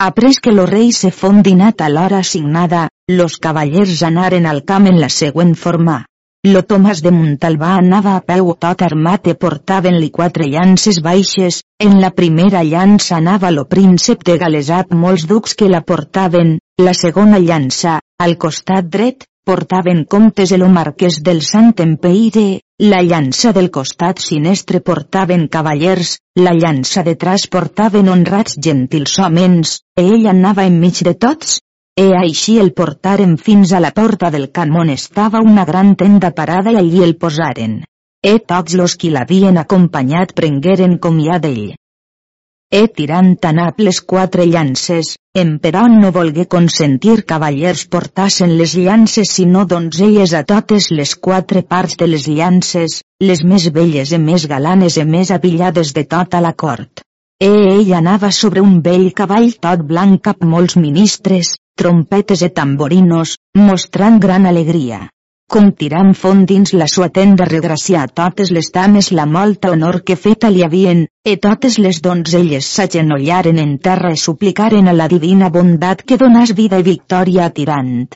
Après que lo rei se fon dinat a l'hora assignada, los cavallers anaren al camp en la següent forma. Lo Tomàs de Montalbà anava a peu tot armat e portaven-li quatre llances baixes, en la primera llança anava lo príncep de Galesat molts ducs que la portaven, la segona llança, al costat dret, portaven comtes el marquès del Sant Empeire, la llança del costat sinestre portaven cavallers, la llança de tras portaven honrats gentils homens, e ell anava enmig de tots, E així el portaren fins a la porta del camp on estava una gran tenda parada i allí el posaren. E tots los qui l'havien acompanyat prengueren comià d'ell. E tirant tanap les quatre llances, emperò no volgué consentir cavallers portassen les llances sinó donzelles a totes les quatre parts de les llances, les més belles i més galanes i més avillades de tota la cort. E ell anava sobre un vell cavall tot blanc cap molts ministres, trompetes e tamborinos, mostrant gran alegria. Com tirant font dins la sua tenda regraciar a totes les dames la molta honor que feta li havien, e totes les donzelles s'agenollaren en terra e suplicaren a la divina bondat que donàs vida i victòria a tirant.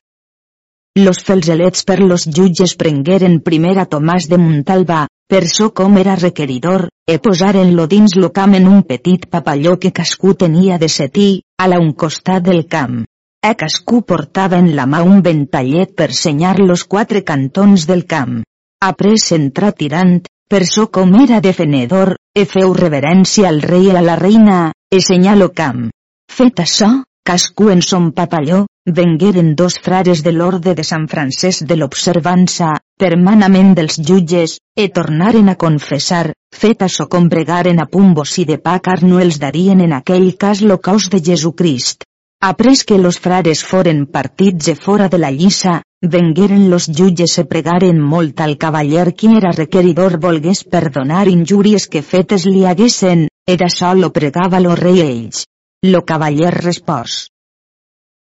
Los felzelets per los jutges prengueren primer a Tomàs de Montalbà, per so com era requeridor, e posaren-lo dins lo camp en un petit papalló que cascú tenia de setí, a la un costat del camp. E cascú portava en la mà un ventallet per senyar los quatre cantons del camp. Après entrà tirant, per so com era defenedor, e feu reverència al rei i a la reina, e senyalo camp. Fet això, cascú en son papalló, vengueren dos frares de l'orde de Sant Francesc de l'Observança, per manament dels jutges, e tornaren a confessar, fet açò combregaren a pumbos i de pa car no els darien en aquell cas lo caos de Jesucrist. Après que los frares foren partits e fora de la lliça, vengueren los jutges e pregaren molt al cavaller qui era requeridor volgués perdonar injúries que fetes li haguessen, era sol lo pregava lo rei ells. lo cavaller respòs.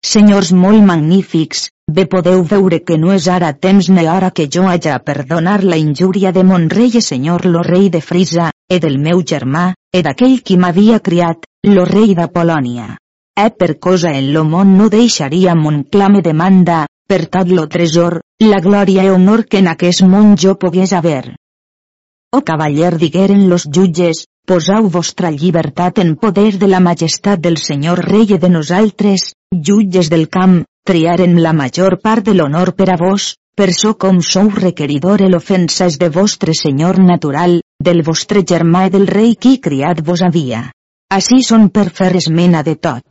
Senyors molt magnífics, bé podeu veure que no és ara temps ni hora que jo haja perdonar la injúria de mon rei i senyor lo rei de Frisa, e del meu germà, e d'aquell qui m'havia criat, lo rei de Polònia. E per cosa en lo món no deixaria mon clame demanda, per tot lo tresor, la glòria e honor que en aquest món jo pogués haver. O cavaller digueren los jutges, posau vostra llibertat en poder de la majestat del senyor rei de nosaltres, jutges del camp, triaren la major part de l'honor per a vos, per so com sou requeridor el ofensa és de vostre senyor natural, del vostre germà i del rei qui criat vos havia. Així són per fer esmena de tot.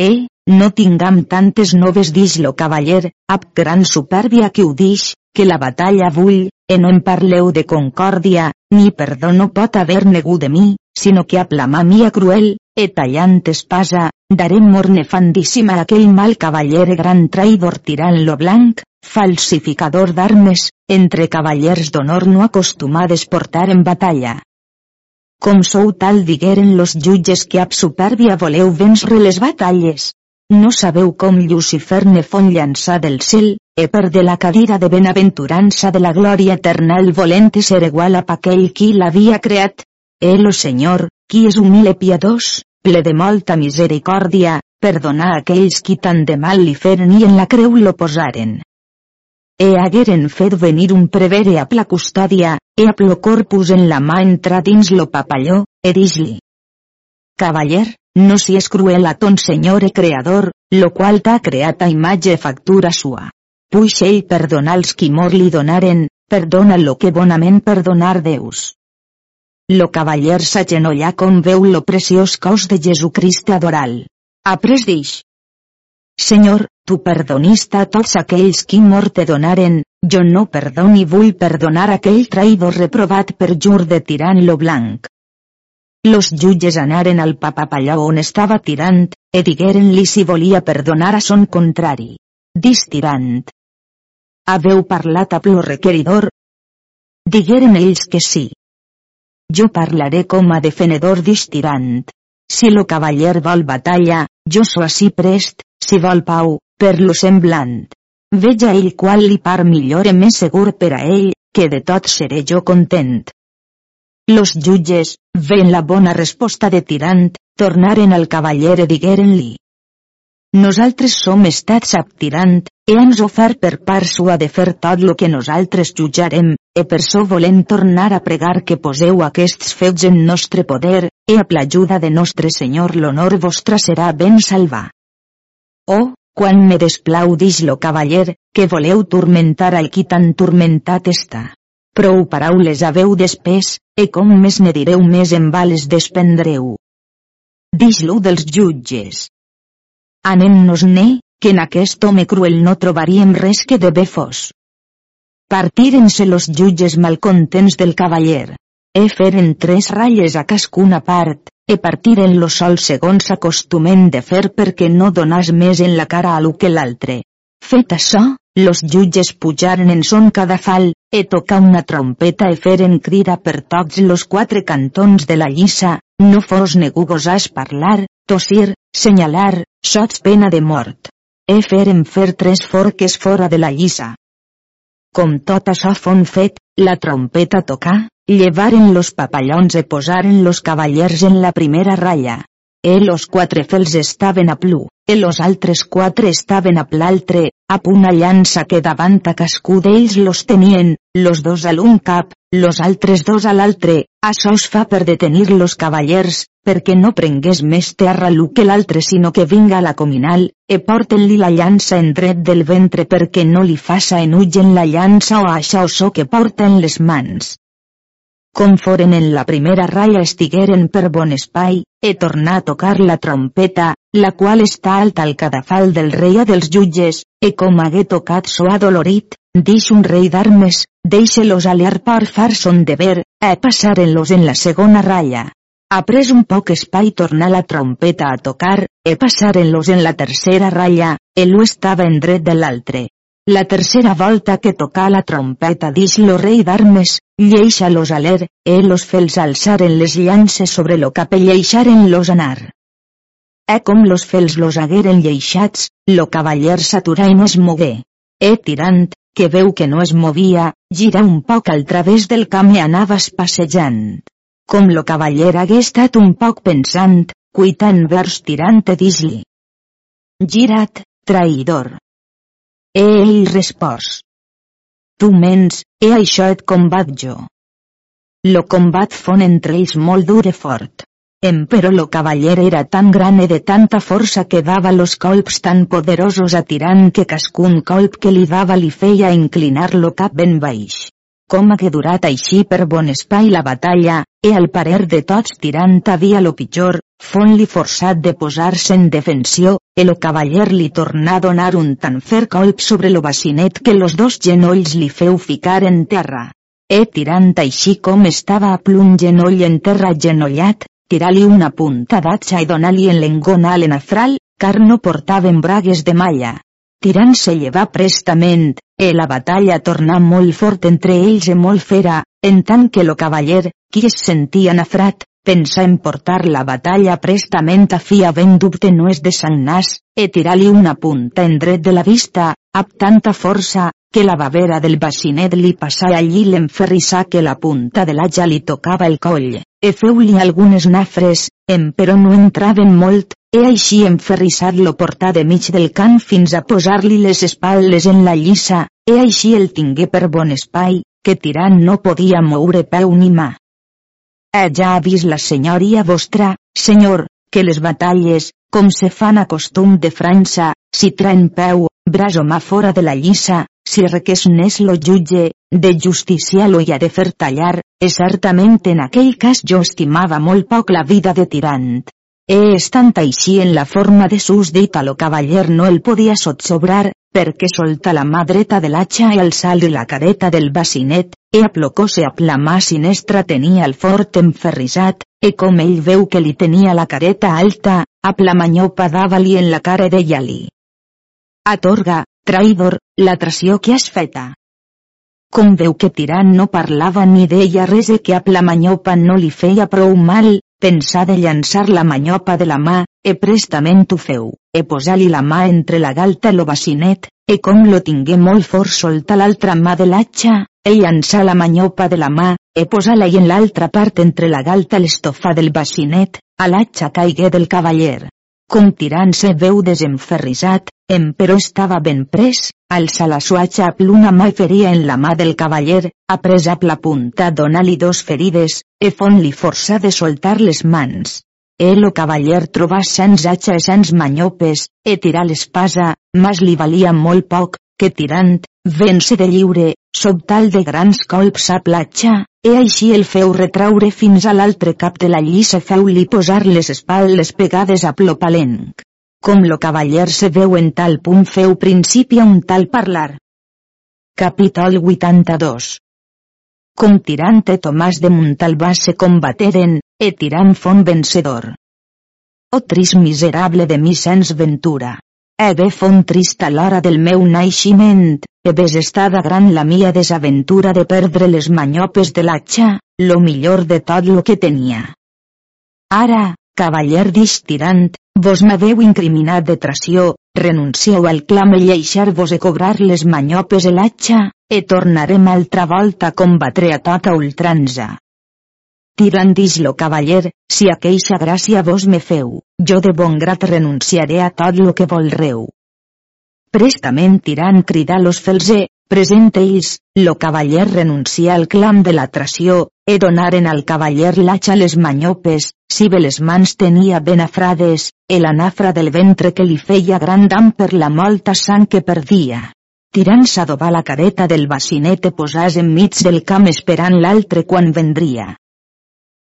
Eh, no tingam tantes noves dix lo cavaller, ab gran supèrbia que ho dix, que la batalla vull, e no em parleu de concòrdia, ni perdó no pot haver negu de mi, sinó que a la mà mia cruel, e tallant espasa, darem mort nefandíssima a aquell mal cavaller gran traïdor tirant lo blanc, falsificador d'armes, entre cavallers d'honor no acostumades portar en batalla. Com sou tal digueren los jutges que ab supèrbia voleu vèncer les batalles, no sabeu com Lucifer ne fon llançar del cel, e per de la cadira de benaventurança de la glòria eterna el volent ser igual a aquell qui l'havia creat. El o Senyor, qui és humil i piadós, ple de molta misericòrdia, perdonar aquells qui tant de mal li feren i en la creu lo posaren. E hagueren fet venir un prevere a la custòdia, e a plo corpus en la mà entra dins lo papalló, e dis-li. Cavaller, no si és cruel a ton senyor e creador, lo qual t'ha creat a imatge factura sua. Puix ell perdonar els qui mor li donaren, perdona lo que bonament perdonar Deus. Lo cavaller s'agenollà com veu lo preciós cos de Jesucrist adoral. Après dix. Senyor, tu perdonista a tots aquells qui mor te donaren, jo no perdoni vull perdonar aquell traïdor reprovat per jur de tirant lo blanc. Los jutges anaren al papapallà on estava tirant, e digueren-li si volia perdonar a son contrari. Dis tirant. Haveu parlat a lo requeridor? Digueren ells que sí. Jo parlaré com a defenedor tirant. Si lo cavaller vol batalla, jo so així prest, si vol pau, per lo semblant. Veja ell qual li par millor i més segur per a ell, que de tot seré jo content. Los jutges, ven la bona resposta de Tirant, tornaren al cavaller i digueren-li. Nosaltres som estats ab Tirant, e ens ofert per part sua de fer tot lo que nosaltres jutjarem, e per so volem tornar a pregar que poseu aquests fets en nostre poder, e a l'ajuda de nostre Senyor l'honor vostra serà ben salvar. Oh, quan me desplau dix lo cavaller, que voleu turmentar al qui tan turmentat està. Prou paraules haveu despès, e com més ne direu més en vales despendreu. Dix-lo dels jutges. Anem-nos-ne, que en aquest home cruel no trobaríem res que de bé fos. Partiren-se los jutges malcontents del cavaller. E feren tres ratlles a cascuna part, e partiren lo sol segons acostumen de fer perquè no donàs més en la cara a lo que l'altre. Fet això, los jutges pujaren en son cadafal, e toca una trompeta e feren crida per tots los quatre cantons de la lliça, no fos negu gosàs parlar, tossir, senyalar, sots pena de mort. E feren fer tres forques fora de la lliça. Com tot això fon fet, la trompeta tocà, llevaren los papallons e posaren los cavallers en la primera ratlla. E los quatre fels estaven a plu, e los altres quatre estaven a l'altre, a una llança que davant a cascú d'ells los tenien, los dos a l'un cap, los altres dos a l'altre, això es fa per detenir los cavallers, perquè no prengués més terra l'u que l'altre sinó que vinga a la cominal, e porten-li la llança en dret del ventre perquè no li faça en la llança o això o so que porten les mans. Com foren en la primera ratlla estigueren per bon espai, e tornar a tocar la trompeta, la qual està alta al cadafal del rei a dels jutges, e com hagué tocat so adolorit, dix un rei d'armes, deixe-los aliar per far son deber, e passaren-los en la segona ratlla. Après un poc espai tornar la trompeta a tocar, e passaren-los en la tercera ratlla, e l'u estava en dret de l'altre. La tercera volta que tocà la trompeta dix lo rei d'armes, lleixa los aler, e los fels alçaren les llances sobre lo cap e lleixaren los anar. E com los fels los hagueren lleixats, lo cavaller s'aturà i no es mogué. E tirant, que veu que no es movia, gira un poc al través del camp i anaves passejant. Com lo cavaller hagué estat un poc pensant, cuitant vers tirant e dis-li. Girat, traïdor. E ell. Tu mens, e això et combat jo. Lo combat fon entre ells molt dur i fort. Empero lo cavaller era tan gran e de tanta força que dava los colps tan poderosos a tirant que cascun colp que li dava li feia inclinar lo cap ben baix. Com hagué durat així per bon espai la batalla, e al parer de tots tirant havia lo pitjor, fon-li forçat de posar-se en defensió, e lo cavaller li tornà a donar un tan fer colp sobre lo bacinet que los dos genolls li feu ficar en terra. E tirant així com estava a plun genoll en terra genollat, tirar-li una punta d'atxa i donar-li en l'engona a l'enafral, car no portaven bragues de malla. Tirant se llevar prestament, e la batalla tornà molt fort entre ells i molt fera, en tant que lo cavaller, qui es sentia nafrat, pensa en portar la batalla prestament a fi havent dubte no és de nas, e tirar-li una punta en dret de la vista, amb tanta força, que la bavera del bacinet li passà allí l'enferrissà que la punta de l'atja li tocava el coll, e feu-li algunes nafres, em però no entraven molt, He així enferrissat lo portà de mig del camp fins a posar-li les espatlles en la lliça, he així el tingué per bon espai, que tirant no podia moure peu ni mà. Eh ja ha vist la senyoria vostra, senyor, que les batalles, com se fan a costum de França, si traen peu, braç o mà fora de la lliça, si requés n'és lo jutge, de justiciar lo i ha de fer tallar, e certament en aquell cas jo estimava molt poc la vida de tirant, E estant així en la forma de sus dit a lo cavaller no el podia sotsobrar, perquè solta la mà dreta de l'atxa i alçar-li la careta del bacinet, e aplocóse a la mà sinestra tenia el fort enferrissat, e com ell veu que li tenia la careta alta, a la manyopa dava-li en la cara deia-li. Atorga, traïdor, la tració que has feta. Com veu que tirant no parlava ni deia res e que a la manyopa no li feia prou mal, pensà de llançar la manyopa de la mà, e prestament ho feu, e posar-li la mà entre la galta i lo bacinet, e com lo tingué molt fort solta l'altra mà de l'atxa, e llançà la manyopa de la mà, e posar-la en l'altra part entre la galta i l'estofa del bacinet, a l'atxa caigué del cavaller. Com tirant se veu desenferrissat, però estava ben pres, alça la suatxa a pluna mà i feria en la mà del cavaller, apresa la punta dona-li dos ferides, e fon-li força de soltar les mans. El o cavaller trobà sans atxa i sans manyopes, e tirar l'espasa, mas li valia molt poc, que tirant, vence de lliure, sobtal de grans colps a platja, e així el feu retraure fins a l'altre cap de la lliça feu-li posar les espaldes pegades a plopalenc. Com lo cavaller se veu en tal punt feu principi a un tal parlar. Capítol 82 Com tirant e Tomàs de Montalbà se combateren, e tirant fon vencedor. O trist miserable de mi sens ventura. E bé fon trist a l'hora del meu naixement, e ves estada gran la mia desaventura de perdre les manyopes de l'atxa, lo millor de tot lo que tenia. Ara, cavaller d'ix tirant, vos m'haveu incriminat de tració, renuncieu al clam i lleixar-vos e cobrar les manyopes e l'atxa, e tornarem altra volta a combatre a tota ultranza. Tirant lo cavaller, si aqueixa gràcia vos me feu, jo de bon grat renunciaré a tot lo que volreu. Prestament tirant cridar los felser, present ells, lo cavaller renuncia al clam de la tració, e donaren al cavaller l'atxa les manyopes, si bé les mans tenia ben afrades, e la nafra del ventre que li feia gran dam per la molta sang que perdia. Tirant s'adobar la careta del bacinet e posàs enmig del camp esperant l'altre quan vendria.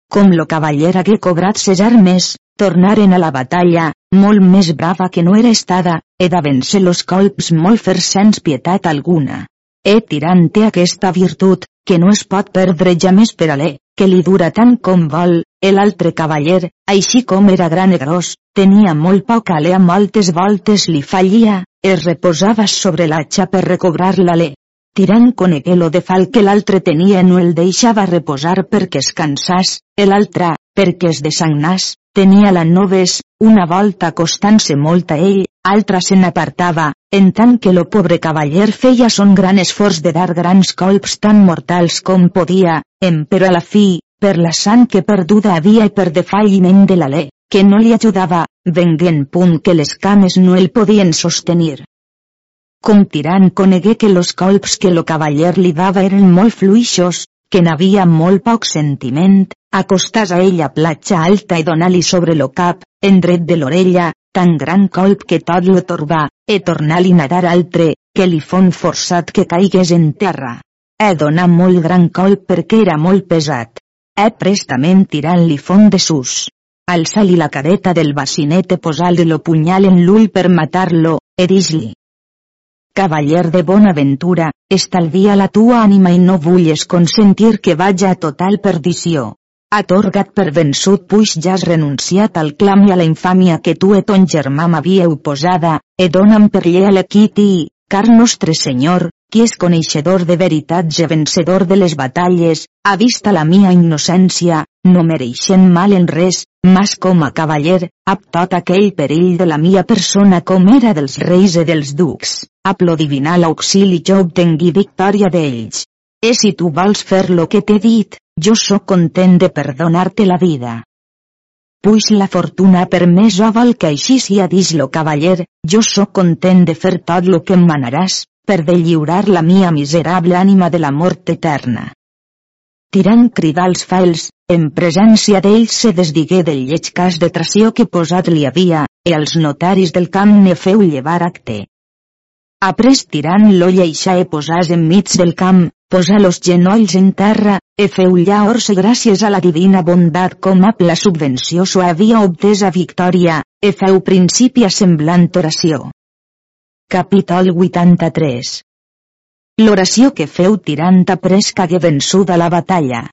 Com lo cavaller hagué cobrat ses armes, tornaren a la batalla, molt més brava que no era estada, e de vèncer los colps molt fer sens pietat alguna. E tirant té aquesta virtut, que no es pot perdre ja més per alè, que li dura tant com vol, l'altre cavaller, així com era gran i gros, tenia molt poc alè a moltes voltes li fallia, es reposava sobre l'atxa per recobrar l'alè. Tirant conegué lo de fal que l'altre tenia no el deixava reposar perquè es cansàs, l'altre, perquè es desagnàs, tenia la noves, una volta acostant-se molt a ell, altra se n'apartava, en tant que lo pobre cavaller feia son gran esforç de dar grans colps tan mortals com podia, em però a la fi, per la sang que perduda havia i per defalliment de l'alè, que no li ajudava, venguent punt que les cames no el podien sostenir. Com tirant conegué que los colps que lo cavaller li dava eren molt fluixos, que n'havia molt poc sentiment, acostàs a ella platja alta i donar-li sobre lo cap, en dret de l'orella, tan gran colp que tot lo torbà, e tornar-li nadar altre, que li fon forçat que caigués en terra. E donar molt gran colp perquè era molt pesat. E prestament tirant-li font de sus. Alçar-li la careta del bacinet e posar-li lo punyal en l'ull per matar-lo, e dis-li. Cavaller de bona ventura, estalvia la tua ànima i no vulles consentir que vaja a total perdició. Atorgat per vençut puix ja has renunciat al clam i a la infàmia que tu e ton germà m'havíeu posada, e dona'm per lleal equiti, car nostre Senyor, qui és coneixedor de veritats i vencedor de les batalles, ha vista la mia innocència, no mereixent mal en res, mas com a cavaller, ap tot aquell perill de la mia persona com era dels reis i dels ducs, ap lo divinal auxili jo obtengui victòria d'ells. E si tu vols fer lo que t'he dit, jo sóc content de perdonar-te la vida. Puix la fortuna permès o vol que així sia dix lo cavaller, jo sóc content de fer tot lo que em manaràs, per de lliurar la mia miserable ànima de la mort eterna. Tirant cridar els fails, en presència d'ells se desdigué del lleig cas de tració que posat li havia, e als notaris del camp ne feu llevar acte. Après tirant l'olla i xa e posàs enmig del camp, posa los genolls en terra, e feu llaors gràcies a la divina bondat com a la subvenció s'ho havia obtesa victòria, e feu principi a semblant oració. Capítol 83 L'oració que feu tirant après cagué vençuda la batalla.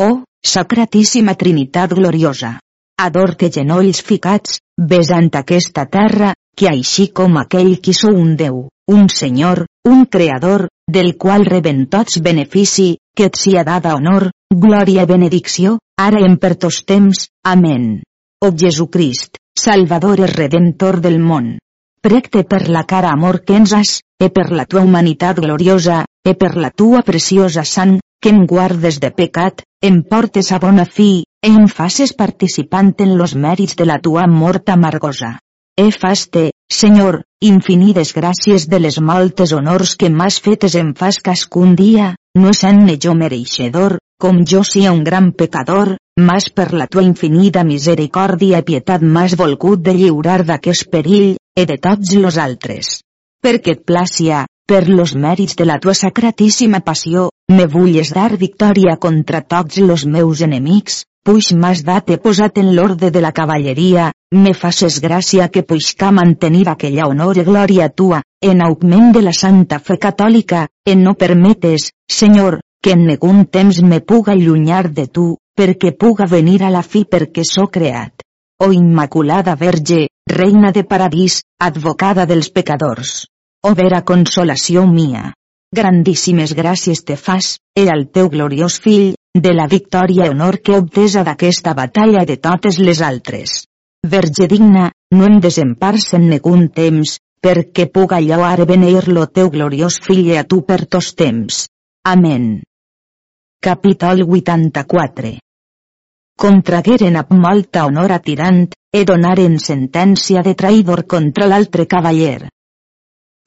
Oh, sacratíssima Trinitat gloriosa! Ador que genolls ficats, besant aquesta terra, que així com aquell qui sou un Déu, un Senyor, un Creador, del qual reben tots benefici, que et sia dada honor, glòria i benedicció, ara en per tos temps, amén. O Jesucrist, Salvador i Redentor del món. Precte per la cara amor que ens has, e per la tua humanitat gloriosa, e per la tua preciosa sang, que em guardes de pecat, em portes a bona fi, e em faces participant en los mèrits de la tua mort amargosa. Faste, Senyor, infinides gràcies de les moltes honors que m'has fetes em fas cascun dia, no sent-ne jo mereixedor, com jo sia un gran pecador, mas per la tua infinida misericòrdia i pietat m'has volgut de lliurar d'aquest perill, e de tots los altres. Perquè et plàcia, per los mèrits de la tua sacratíssima passió, me vulles dar victòria contra tots los meus enemics, puix m'has dat he posat en l'orde de la cavalleria, me faces gràcia que puixca mantenir aquella honor i glòria tua, en augment de la santa fe catòlica, en no permetes, Senyor, que en negun temps me puga allunyar de tu, perquè puga venir a la fi perquè sóc creat. O Immaculada Verge, Reina de Paradís, advocada dels pecadors. O vera consolació mia. Grandíssimes gràcies te fas, e al teu gloriós fill, de la victòria i honor que obtesa d'aquesta batalla de totes les altres. Verge digna, no em desempars en negun temps, perquè puga lloar beneir lo teu gloriós fill a tu per tos temps. Amén. Capítol 84 Contragueren amb molta honor a tirant, e donaren sentència de traïdor contra l'altre cavaller.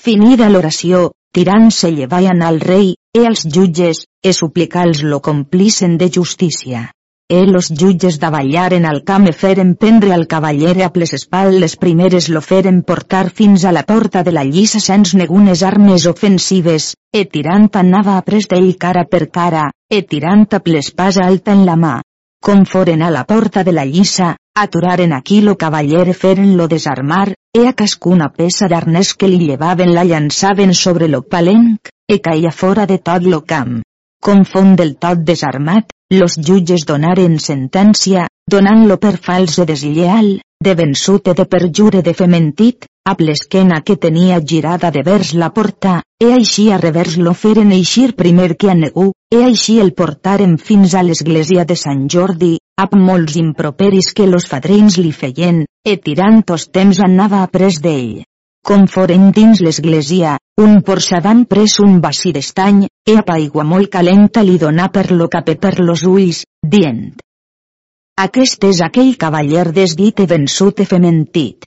Finida l'oració, tirant se llevaien al rei, e als jutges, e suplicals lo complisen de justícia. E los jutges davallaren al camp e feren prendre al cavaller a les primeres lo feren portar fins a la porta de la lliça sens negunes armes ofensives, e tirant anava après d'ell cara per cara, e tirant a l'espasa alta en la mà. Com foren a la porta de la lliça, aturaren aquí lo cavaller e feren-lo desarmar, e a cascuna peça d'arnès que li llevaven la llançaven sobre lo palenc, e caia fora de tot lo camp. Com fon del tot desarmat, los jutges donaren sentència, donant-lo per fals i deslleal, de vençut de perjure de fementit, a l'esquena que tenia girada de vers la porta, e així a revers lo feren eixir primer que a negu, e així el portaren fins a l'església de Sant Jordi, ap molts improperis que los fadrins li feien, e tirant tos temps anava après d'ell. Com foren dins l'església, un porçadan pres un bací d'estany, e ap aigua molt calenta li donà per lo capé per los ulls, dient. Aquest és aquell cavaller desdit e vençut e fementit.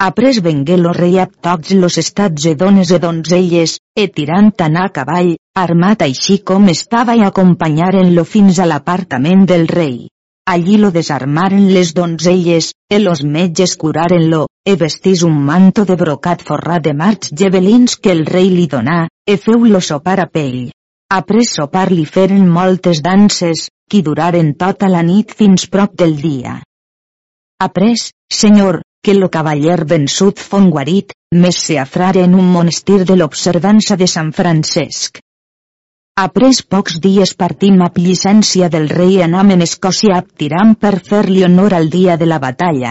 Après vengué lo rei a tots los estats e dones e donzelles, e tirant anar a cavall, armat així com estava i acompanyaren-lo fins a l'apartament del rei. Allí lo desarmaren les donzelles, e los metges curaren-lo, e vestís un manto de brocat forrat de marcs gebelins que el rei li donà, e feu-lo sopar a pell. Après sopar li feren moltes danses, qui duraren tota la nit fins prop del dia. Après, senyor, que lo cavaller vençut fon guarit, més se afrare en un monestir de l'observança de Sant Francesc. Après pocs dies partim a llicència del rei anam en Escòcia a per fer-li honor al dia de la batalla.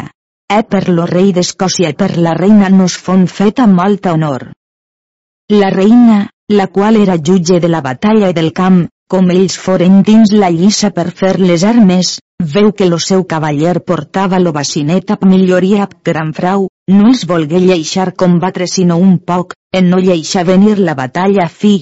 E per lo rei d'Escòcia i per la reina nos fon feta molta honor. La reina, la qual era jutge de la batalla i del camp, com ells foren dins la lliça per fer les armes, veu que lo seu cavaller portava lo bacinet ap milloria ap gran frau, no es volgué lleixar combatre sinó un poc, en no lleixar venir la batalla a fi.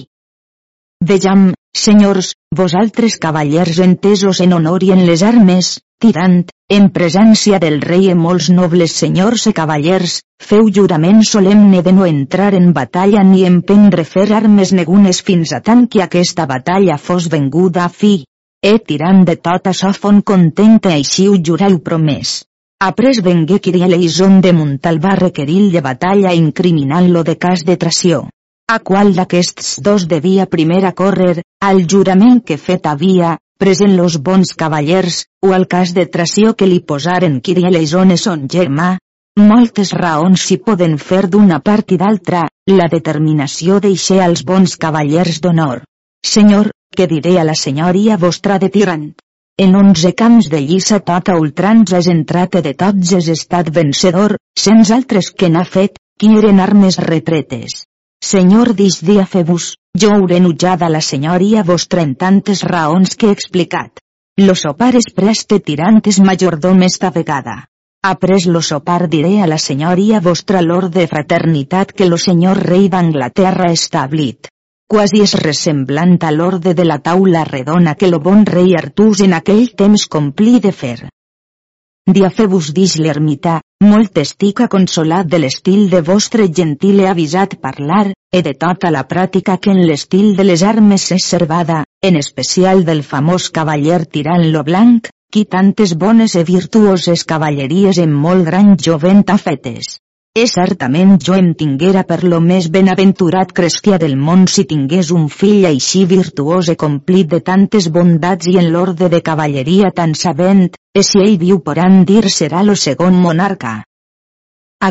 Vejam, senyors, vosaltres cavallers entesos en honor i en les armes, tirant, en presència del rei i molts nobles senyors i cavallers, feu jurament solemne de no entrar en batalla ni emprendre fer armes negunes fins a tant que aquesta batalla fos venguda a fi. E tirant de tot això fon contenta així ho jurau promès. Après vengué Kirieleison de Montal va requerir de batalla incriminant-lo de cas de tració. A qual d'aquests dos devia primer córrer, al jurament que fet havia, present los bons cavallers, o el cas de tració que li posaren Kirieleison son germà, moltes raons s'hi poden fer d'una part i d'altra, la determinació d'eixer als bons cavallers d'honor. Senyor, què diré a la senyoria vostra de tirant? En onze camps de lliça tota ultrança és entrat de tots és estat vencedor, sens altres que n'ha fet, qui eren armes retretes. Senyor dis dia febus, jo hauré nutjada la senyoria vostra en tantes raons que he explicat. Lo sopar es preste tirantes majordom esta vegada. Après lo sopar diré a la senyoria vostra l'or de fraternitat que lo senyor rei d'Anglaterra establit. Quasi és ressemblant a l'orde de la taula redona que lo bon rei Artús en aquell temps complí de fer. Diafebus dix l'ermità, molt estic consolat de l'estil de vostre gentil he avisat parlar, e de tota la pràctica que en l'estil de les armes és servada, en especial del famós cavaller tirant lo blanc, qui tantes bones e virtuoses cavalleries en molt gran jovent ha fetes. E certament jo em tinguera per lo més benaventurat cresquia del món si tingués un fill així virtuós e complit de tantes bondats i en l'orde de cavalleria tan sabent, e si ell viu poran dir serà lo segon monarca.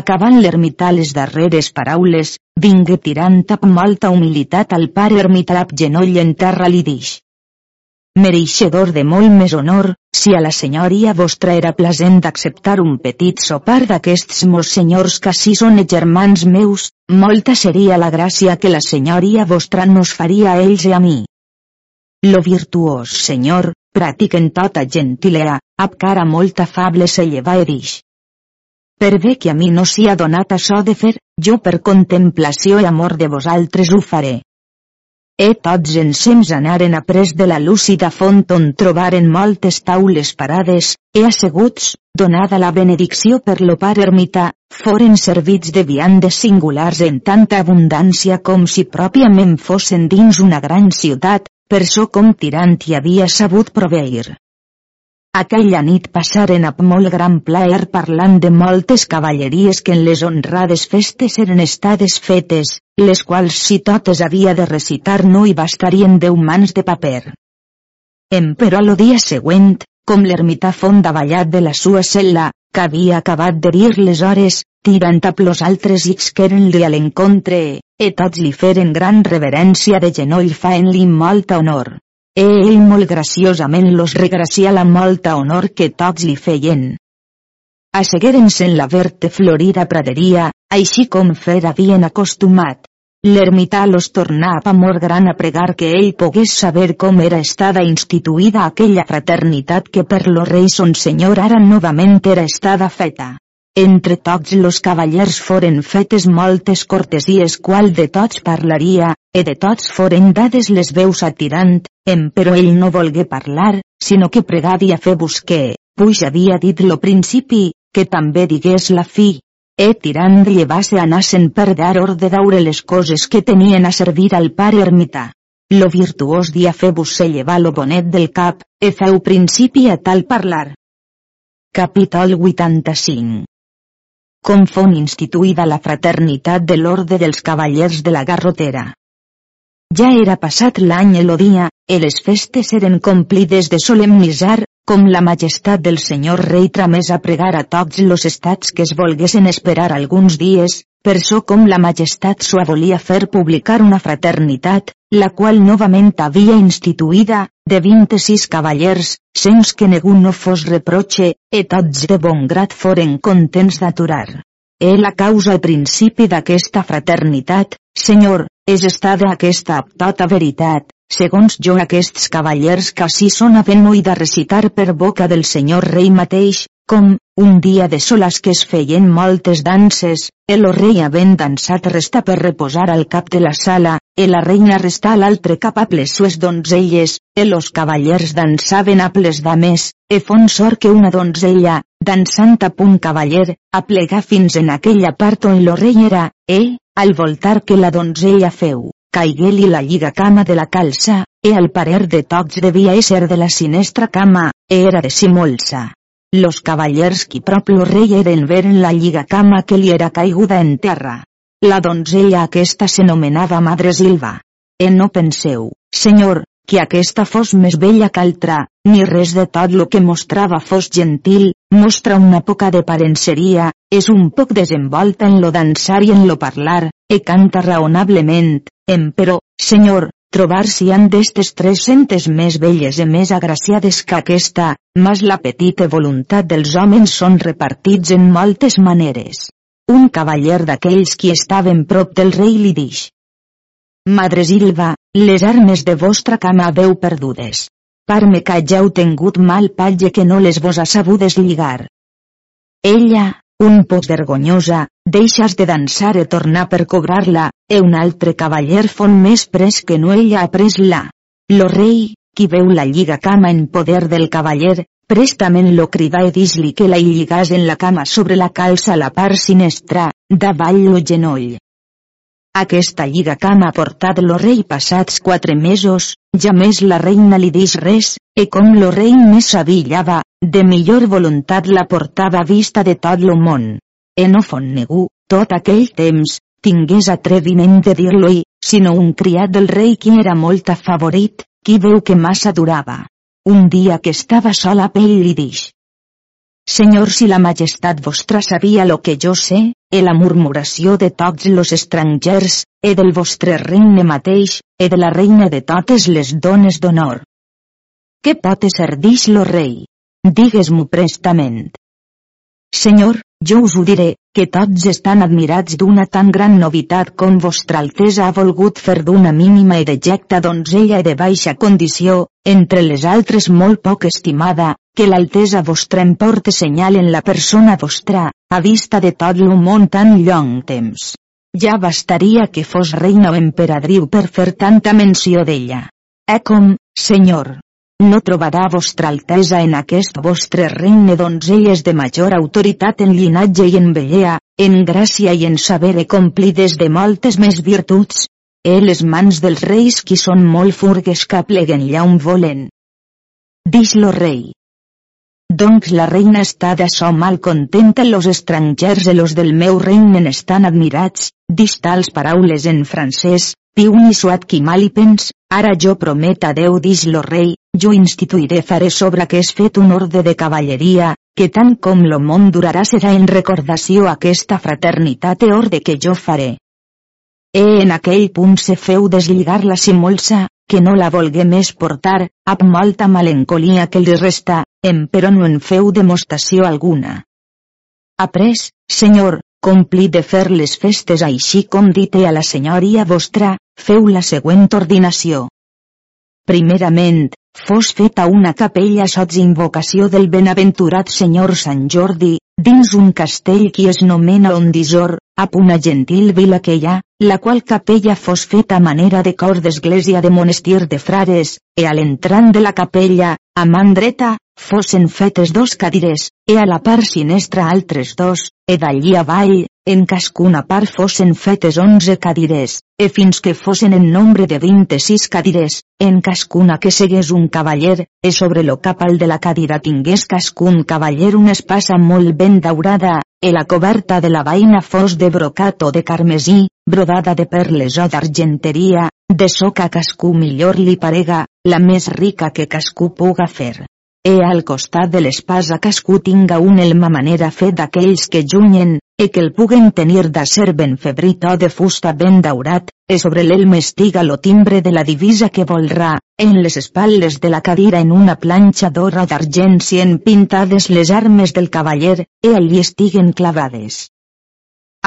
Acabant l'ermità les darreres paraules, vingue tirant amb molta humilitat al pare ermità genoll en terra li dix mereixedor de molt més honor, si a la senyoria vostra era plasent d'acceptar un petit sopar d'aquests mos senyors que si són germans meus, molta seria la gràcia que la senyoria vostra nos faria a ells i a mi. Lo virtuós senyor, practiquen tota gentilea, ab cara molt afable se lleva e dix. Per bé que a mi no s'hi ha donat això de fer, jo per contemplació i amor de vosaltres ho faré. E tots ensems anaren a pres de la lúcida font on trobaren moltes taules parades, e asseguts, donada la benedicció per lo pare ermità, foren servits de viandes singulars en tanta abundància com si pròpiament fossin dins una gran ciutat, per so com tirant hi havia sabut proveir. Aquella nit passaren amb molt gran plaer parlant de moltes cavalleries que en les honrades festes eren estades fetes, les quals si totes havia de recitar no hi bastarien deu mans de paper. Emperò lo dia següent, com l'ermità font davallat de la sua cel·la, que havia acabat de dir les hores, tirant a plos altres ix que eren-li a l'encontre, e tots li feren gran reverència de genoll faent-li molta honor e ell molt graciosament los regracia la molta honor que tots li feien. Assegueren-se en la verte florida praderia, així com fer havien acostumat. l'ermità los a amor gran a pregar que ell pogués saber com era estada instituïda aquella fraternitat que per lo rei son senyor ara novament era estada feta. Entre tots los cavallers foren fetes moltes cortesies qual de tots parlaria, e de tots foren dades les veus atirant, em però ell no volgué parlar, sinó que pregadi a fer busquer, puix havia dit lo principi, que també digués la fi. E tirant llevase anassen per dar orde daure les coses que tenien a servir al pare ermità. Lo virtuós dia febus se llevar lo bonet del cap, e feu principi a tal parlar. Capítol 85 com fon instituïda la fraternitat de l'Orde dels Cavallers de la Garrotera. Ja era passat l'any el dia, i les festes eren complides de solemnitzar, com la majestat del senyor rei tramés a pregar a tots los estats que es volguessin esperar alguns dies, per so com la majestat s'ho volia fer publicar una fraternitat, la qual novament havia instituïda, de 26 cavallers, sens que ningú no fos reproche, e tots de bon grat foren contents d'aturar. E la causa i principi d'aquesta fraternitat, senyor, és estada aquesta tota veritat, segons jo aquests cavallers així són havent de recitar per boca del senyor rei mateix, com, un dia de soles que es feien moltes danses, el rei havent dansat resta per reposar al cap de la sala, e la reina resta a l'altre cap a ples sues donzelles, e los cavallers dansaven a ples dames, e fon sort que una donzella, dansant a punt cavaller, aplega fins en aquella part on lo rei era, e, al voltar que la donzella feu, caigué-li la lliga cama de la calça, e al parer de tots devia ésser de la sinestra cama, e era de simolsa. Los cavallers qui prop lo rei eren veren la lliga cama que li era caiguda en terra. La donzella aquesta s'anomenava Madre Silva. E no penseu, senyor, que aquesta fos més bella que altra, ni res de tot lo que mostrava fos gentil, mostra una poca de parenceria, és un poc desenvolta en lo dansar i en lo parlar, e canta raonablement, em però, senyor, trobar-s'hi han d'estes tres centes més belles i més agraciades que aquesta, mas la petita voluntat dels homes són repartits en moltes maneres. Un cavaller d'aquells qui estaven prop del rei li dix. Madre Silva, les armes de vostra cama veu perdudes. Parme que hageu tingut mal patge que no les vos ha sabut deslligar. Ella, un poc vergonyosa, deixes de dansar e tornar per cobrar-la, e un altre cavaller fon més pres que no ella ha pres-la. Lo rei, qui veu la lliga cama en poder del cavaller, prestament lo crida i dis-li que la lligàs en la cama sobre la calça la part sinestra, davall lo genoll. Aquesta lliga cama ha portat lo rei passats quatre mesos, ja més la reina li dix res, e com lo rei més s'avillava, de millor voluntat la portava vista de tot lo món. E no fon negu, tot aquell temps, tingués atreviment de dir-lo i, sinó un criat del rei qui era molt afavorit, qui veu que massa durava. Un dia que estava sola pell li dix. Senyor si la majestat vostra sabia lo que jo sé, e la murmuració de tots los estrangers, e del vostre regne mateix, e de la reina de totes les dones d'honor. Què pot ser dix lo rei? Digues-m'ho prestament. Senyor, jo us ho diré, que tots estan admirats d'una tan gran novitat com vostra altesa ha volgut fer d'una mínima i dejecta donzella i de baixa condició, entre les altres molt poc estimada, que l'altesa vostra em porte senyal en la persona vostra, a vista de tot el món tan llong temps. Ja bastaria que fos reina o emperadriu per fer tanta menció d'ella. Eh com, senyor, no trobarà vostra altesa en aquest vostre regne donzelles de major autoritat en llinatge i en bellea, en gràcia i en saber e complides de moltes més virtuts. E les mans dels reis qui són molt furgues que pleguen llà on volen. Dix lo rei. Doncs la reina està d'açò mal contenta los estrangers e los del meu regne estan admirats, dix tals paraules en francès, piuni suat qui mal i pens, ara jo promet a Déu dix lo rei, jo instituiré faré sobre que és fet un orde de cavalleria, que tant com lo món durarà serà en recordació aquesta fraternitat e orde que jo faré. E en aquell punt se feu deslligar la simolsa, que no la volgué més portar, amb molta melancolia que li resta, em però no en feu demostració alguna. Après, senyor, complir de fer les festes així com dite a la senyoria vostra, feu la següent ordinació. Primerament, fos feta una capella sots invocació del benaventurat senyor Sant Jordi, dins un castell qui es nomena Ondisor, a una gentil vila que hi ha, la qual capella fos feta a manera de cor d'església de monestir de frares, e a l'entrant de la capella, a man dreta, fossin fetes dos cadires, e a la part sinestra altres dos, e d'allí avall, en cascuna part fossin fetes onze cadires, e fins que fossin en nombre de 26 cadires, en cascuna que segués un cavaller, e sobre lo capal de la cadira tingués cascun cavaller una espasa molt ben daurada, e la coberta de la vaina fos de brocat o de carmesí, brodada de perles o d'argenteria, de soca cascú millor li parega, la més rica que cascú puga fer e al costat de l'espasa cascú tinga un elma manera fet d'aquells que junyen, e que el puguen tenir d'acer ben febrit o de fusta ben daurat, e sobre l'elma estiga lo timbre de la divisa que volrà, en les espatles de la cadira en una planxa d'or o d'argent en pintades les armes del cavaller, e allí estiguen clavades.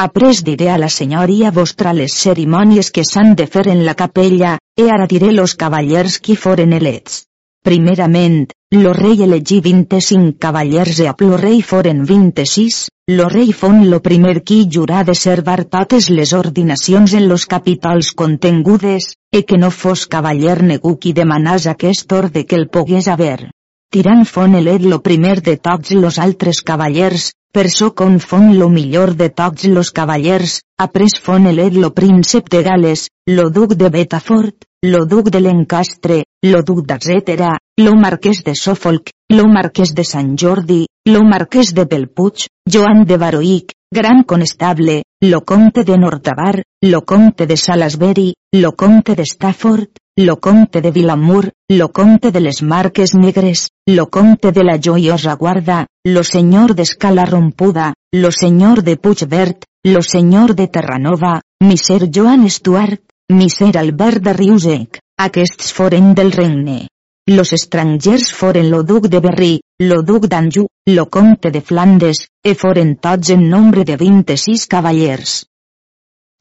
Après diré a la senyoria vostra les cerimònies que s'han de fer en la capella, e ara diré los cavallers qui foren elets. Primerament, lo rei elegí 25 cavallers e a lo rei foren 26, lo rei fon lo primer qui jurà de servar totes les ordinacions en los capítols contengudes, e que no fos cavaller negu qui demanàs aquest orde que el pogués haver. Tirant fon elet lo primer de tots los altres cavallers, per so con fon lo millor de tots los cavallers, après fon elet lo príncep de Gales, lo duc de Betafort, lo duc de l'Encastre, lo duc d'Etcètera, lo marquès de Suffolk, lo marquès de Sant Jordi, lo marquès de Belpuig, Joan de Baroic, gran conestable, lo comte de Nortavar, lo comte de Salisbury, lo comte de Stafford, lo comte de Vilamur, lo comte de les Marques Negres, lo comte de la Joiosa Guarda, lo senyor d'Escala Rompuda, lo senyor de Puigverd, lo senyor de Terranova, miser Joan Stuart, Miser Albert de Riusec, aquests foren del regne. Los estrangers foren lo duc de Berry, lo duc d'Anjou, lo comte de Flandes, e foren tots en nombre de 26 cavallers.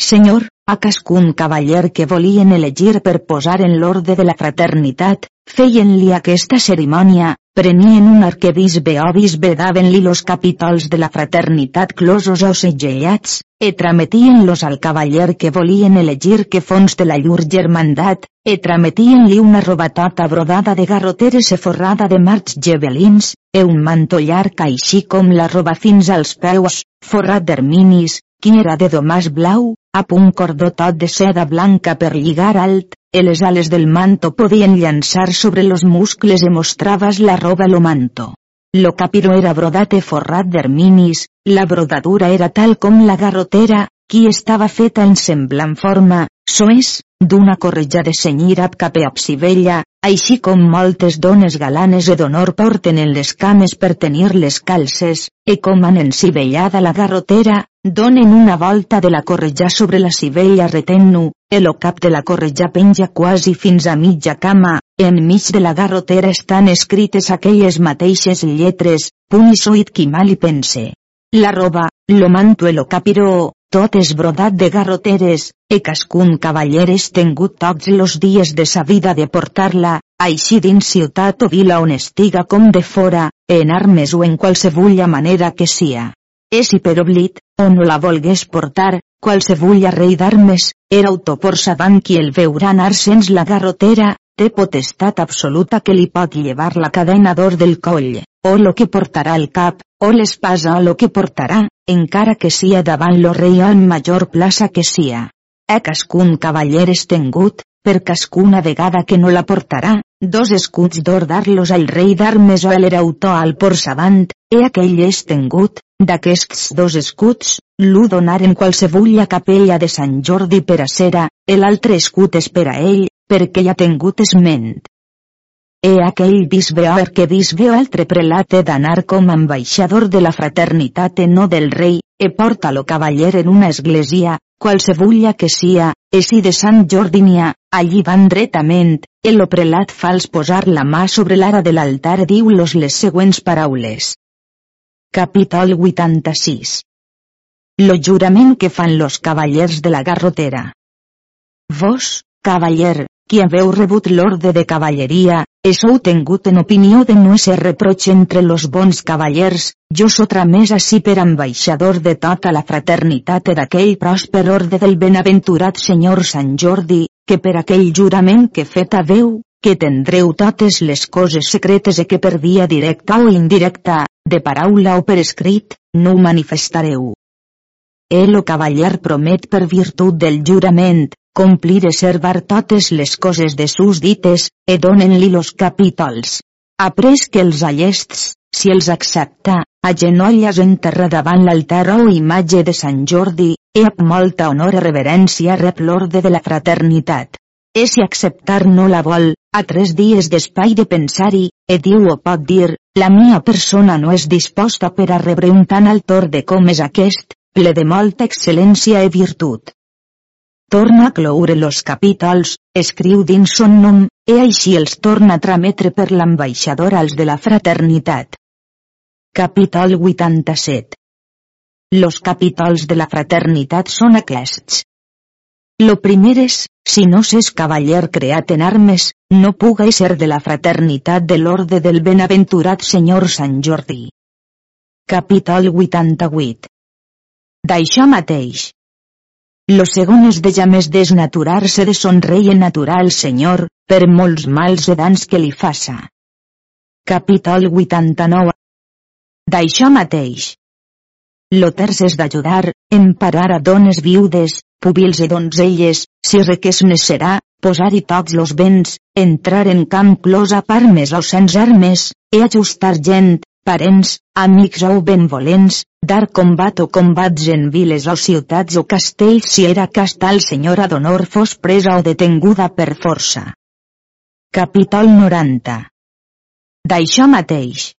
Senyor, a cascun cavaller que volien elegir per posar en l'orde de la fraternitat, feien-li aquesta cerimònia, prenien un arquebisbe o bisbe daven-li los capítols de la fraternitat closos o segellats, e trametien-los al cavaller que volien elegir que fons de la llur germandat, e trametien-li una robatota brodada de garroteres e forrada de marcs gebelins, e un manto llarg així com la roba fins als peus, forrat d'erminis, qui era de domàs blau, a un cordó tot de seda blanca per lligar alt, e les ales del manto podien llançar sobre los muscles e mostraves la roba lo manto. Lo capiro era brodat e forrat d'erminis, la brodadura era tal com la garrotera, qui estava feta en semblant forma, soes, d'una corretja de senyir ab cap a Psivella, així com moltes dones galanes e d'honor porten en les cames per tenir les calces, e com han ensivellada la garrotera, donen una volta de la corretja sobre la sivella retent-no, el cap de la corretja penja quasi fins a mitja cama, enmig de la garrotera estan escrites aquelles mateixes lletres, puny soit qui mal hi pense. La roba, lo manto e lo capiró, tot és brodat de garroteres, e cascun cavaller és tengut tots los dies de sa vida de portar-la, així dins ciutat o vila on estiga com de fora, en armes o en qualsevulla manera que sia. És i per oblit, o no la volgués portar, qualsevulla rei d'armes, era autopor sabant qui el veurà anar sens la garrotera, té potestat absoluta que li pot llevar la cadena d'or del coll, o lo que portarà al cap, o l'espasa o lo que portarà, encara que sia davant lo rei en major plaça que sia. E cascun cavaller estengut, per cascuna vegada que no la portarà, dos escuts d'or dar-los al rei d'armes o a l'herautor al por savant, e aquell és tengut, d'aquests dos escuts, l'u donaren qualsevulla capella de Sant Jordi per a cera, l'altre escut és per a ell, perquè hi ha tengut esment. E aquell bisbe o arquebisbe o altre prelat he d'anar com ambaixador de la fraternitat e no del rei, e porta-lo cavaller en una església, qualsevulla que sia, e si de Sant Jordi n'hi ha, allí van dretament, el prelat fals posar la mà sobre l'ara de l'altar diu-los les següents paraules. Capítol 86 lo jurament que fan los cavallers de la garrotera. Vos, cavaller, qui haveu rebut l'orde de cavalleria, és heu tengut en opinió de no ser reproig entre los bons cavallers, jo sotra més així per ambaixador de tota la fraternitat d'aquell pròsper orde del benaventurat senyor Sant Jordi, que per aquell jurament que fet haveu, que tendreu totes les coses secretes e que per via directa o indirecta, de paraula o per escrit, no ho manifestareu. El o cavaller promet per virtut del jurament, complir e servar totes les coses de sus dites, e donen-li los capítols. Après que els allests, si els accepta, agenolles en terra davant l'altar o imatge de Sant Jordi, e amb molta honor i reverència rep l'orde de la fraternitat. E si acceptar no la vol, a tres dies d'espai de pensar-hi, e diu o pot dir, la mia persona no és disposta per a rebre un tan alt orde com és aquest, ple de molta excel·lència i virtut torna a cloure los capítols, escriu dins son nom, e així els torna a trametre per l'ambaixador als de la fraternitat. Capítol 87 Los capítols de la fraternitat són aquests. Lo primer és, si no s'és cavaller creat en armes, no puga ser de la fraternitat de l'orde del benaventurat senyor Sant Jordi. Capítol 88 D'això mateix, lo segon és de ja més desnaturar-se de son rei en natural senyor, per molts mals e dans que li faça. Capítol 89 D'això mateix. Lo terç és d'ajudar, emparar a dones viudes, pubils i donzelles, si requés serà, posar-hi tots los béns, entrar en camp clos a parmes o sense armes, e ajustar gent, parents, amics o benvolents, dar combat o combats en viles o ciutats o castells si era castal senyora d'honor fos presa o detenguda per força. Capítol 90 D'això mateix.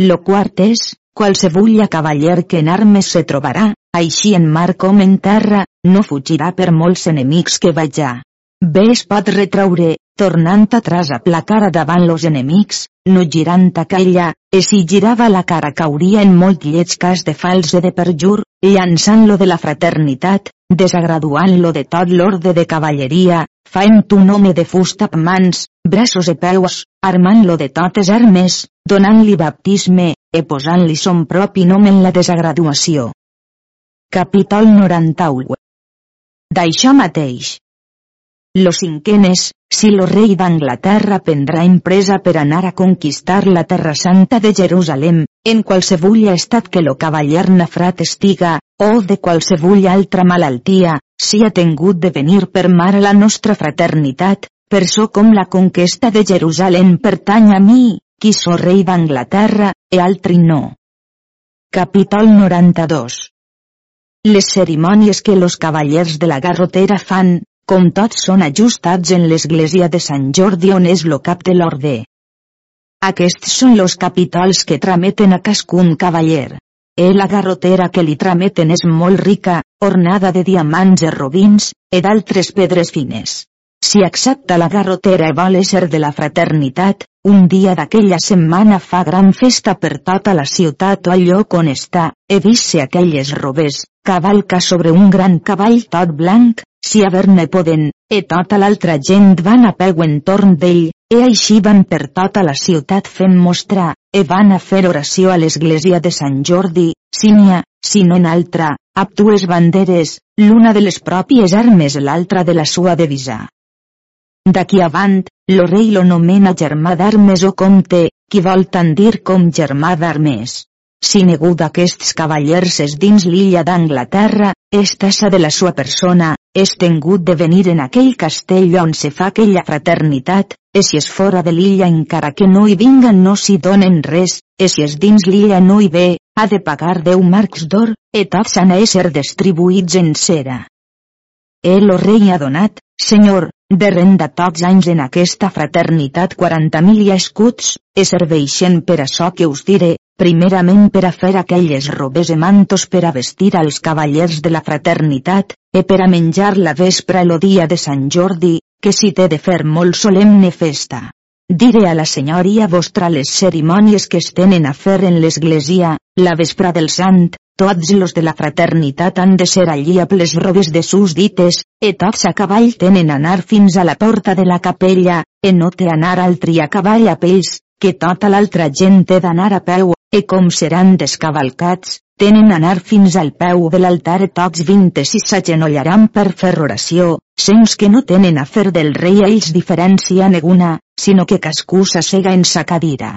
Lo quart és, qualsevulla cavaller que en armes se trobarà, així en mar com en terra, no fugirà per molts enemics que vaja. Bé es pot retraure, tornant atrás a placar davant los enemics, no girant a calla, e si girava la cara cauria en molt lleig cas de false de perjur, llançant-lo de la fraternitat, desagraduant-lo de tot l'orde de cavalleria, faent un home de fusta amb mans, braços i peus, armant-lo de totes armes, donant-li baptisme, e posant-li son propi nom en la desagraduació. Capítol 91 D'això mateix, lo cinquenes, si lo rei d'Anglaterra prendrà empresa per anar a conquistar la Terra Santa de Jerusalem, en qualsevulla estat que lo cavaller nafrat estiga, o de qualsevulla altra malaltia, si ha tingut de venir per mar a la nostra fraternitat, per so com la conquesta de Jerusalem pertany a mi, qui so rei d'Anglaterra, e altri no. Capítol 92 Les cerimònies que los cavallers de la garrotera fan, com tots són ajustats en l'església de Sant Jordi on és lo cap de l'orde. Aquests són los capítols que trameten a cascun cavaller. E la garrotera que li trameten és molt rica, ornada de diamants i robins, e d'altres pedres fines. Si accepta la garrotera i vol ser de la fraternitat, un dia d'aquella setmana fa gran festa per tota la ciutat o al lloc on està, he vist aquelles robes, cavalca sobre un gran cavall tot blanc, si haver-ne poden, e tota l'altra gent van a peu entorn d'ell, e així van per tota la ciutat fent mostrar, e van a fer oració a l'església de Sant Jordi, si n'hi ha, si no en altra, amb dues banderes, l'una de les pròpies armes l'altra de la sua divisa. D'aquí avant, lo rei lo nomena germà d'armes o comte, qui vol tant dir com germà d'armes. Si negu d'aquests cavallers és dins l'illa d'Anglaterra, és tassa de la sua persona, és tengut de venir en aquell castell on se fa aquella fraternitat, e si és fora de l'illa encara que no hi vinga no s'hi donen res, e si és dins l'illa no hi ve, ha de pagar 10 marcs d'or, e tots han a ésser distribuïts en cera. El o rei ha donat, senyor, de renda tots anys en aquesta fraternitat 40.000 escuts, e serveixen per això que us diré, primerament per a fer aquelles robes e mantos per a vestir als cavallers de la fraternitat, e per a menjar la vespra el dia de Sant Jordi, que si té de fer molt solemne festa. Diré a la senyoria vostra les cerimònies que es tenen a fer en l'església, la vespra del sant, tots los de la fraternitat han de ser allí a les robes de sus dites, e tots a cavall tenen anar fins a la porta de la capella, e no té anar altri a cavall a pells, que tota l'altra gent té d'anar a peu, e com seran descavalcats, tenen anar fins al peu de l'altar tots vintes i s'agenollaran per fer oració, sens que no tenen a fer del rei ells diferència neguna, sinó que cascú s'assega en sa cadira.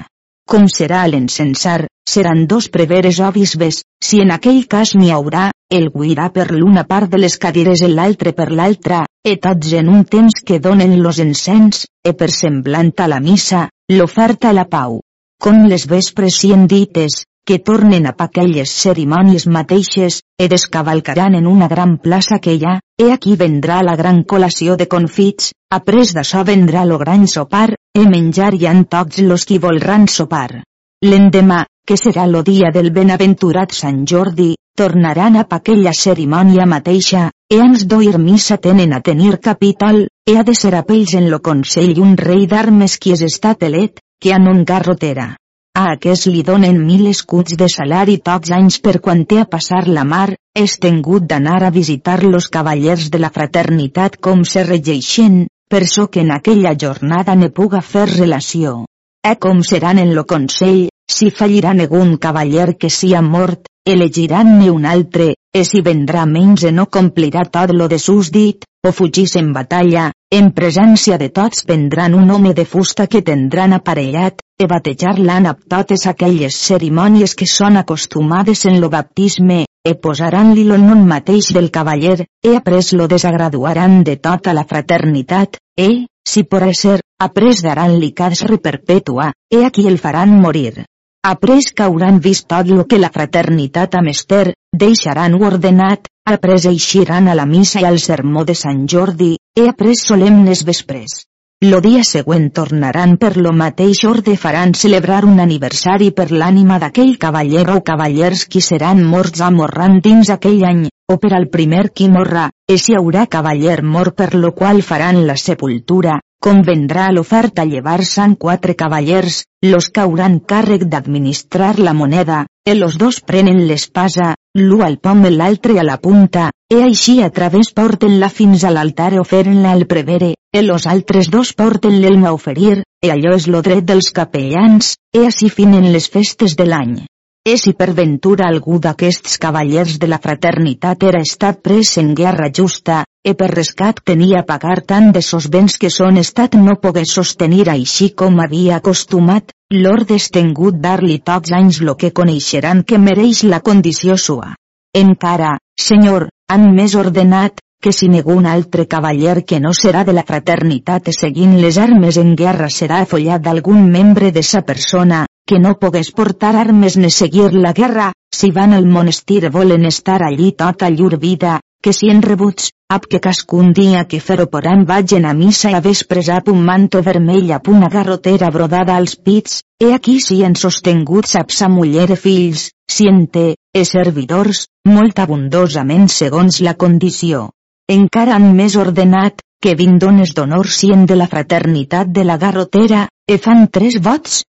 Com serà l'encensar, seran dos preveres o bisbes, si en aquell cas n'hi haurà, el guirà per l'una part de les cadires i l'altre per l'altra, e tots en un temps que donen los encens, e per semblant a la missa, l'oferta a la pau. Com les vespres sien dites, que tornen a aquelles cerimònies mateixes, e descavalcaran en una gran plaça que hi ha, e aquí vendrà la gran col·lació de confits, après d'això vendrà lo gran sopar, e menjar hi han tots los qui volran sopar. L'endemà, que serà lo dia del benaventurat Sant Jordi, tornaran a aquella cerimònia mateixa, e ans d'oir missa tenen a tenir capítol, e ha de ser a pells en lo consell un rei d'armes qui és estat elet, que han un garrotera. A aquest li donen mil escuts de salari tots anys per quan té a passar la mar, és tengut d'anar a visitar los cavallers de la fraternitat com se regeixen, per so que en aquella jornada ne puga fer relació. E com seran en lo consell, si falliran algun cavaller que sia mort, elegiran-ne un altre, e si vendrà menys e no complirà tot lo de sus dit, o fugís en batalla, en presència de tots prendran un home de fusta que tindran aparellat, e batejar-lan amb totes aquelles cerimònies que són acostumades en lo baptisme, e posaran-li lo nom mateix del cavaller, e après lo desagraduaran de tota la fraternitat, e, si por ser, après daran-li casre perpètua, e aquí el faran morir. Après que hauran vist tot lo que la fraternitat ha mester, deixaran ordenat, après eixiran a la missa i al sermó de Sant Jordi, e après solemnes vespres. Lo dia següent tornaran per lo mateix orde faran celebrar un aniversari per l'ànima d'aquell cavaller o cavallers qui seran morts o morran dins aquell any, o per al primer qui morra, e si haurà cavaller mort per lo qual faran la sepultura, convendrà l'oferta llevar-se'n quatre cavallers, los que hauran càrrec d'administrar la moneda, e los dos prenen l'espasa, l'u al pom i l'altre a la punta, e així a través porten-la fins a l'altar oferen-la al prevere, e los altres dos porten l'elma a oferir, e allò és lo dret dels capellans, e així finen les festes de l'any. E si per ventura algú d'aquests cavallers de la fraternitat era estat pres en guerra justa, e per rescat tenia pagar tant de sos béns que son estat no pogués sostenir així com havia acostumat, l'ord és tengut dar-li tots anys lo que coneixeran que mereix la condició sua. Encara, senyor, han més ordenat, que si negun altre cavaller que no serà de la fraternitat seguint les armes en guerra serà afollat d'algun membre de sa persona, que no pogués portar armes ni seguir la guerra, si van al monestir volen estar allí tota llur vida, que si en rebuts, ap que cascun dia que fer poran vagin a missa a vespres ap un manto vermell ap una garrotera brodada als pits, e aquí si en sostinguts ap sa muller e fills, si en té, e servidors, molt abundosament segons la condició. Encara han més ordenat, que vint dones d'honor sien de la fraternitat de la garrotera, e fan tres vots,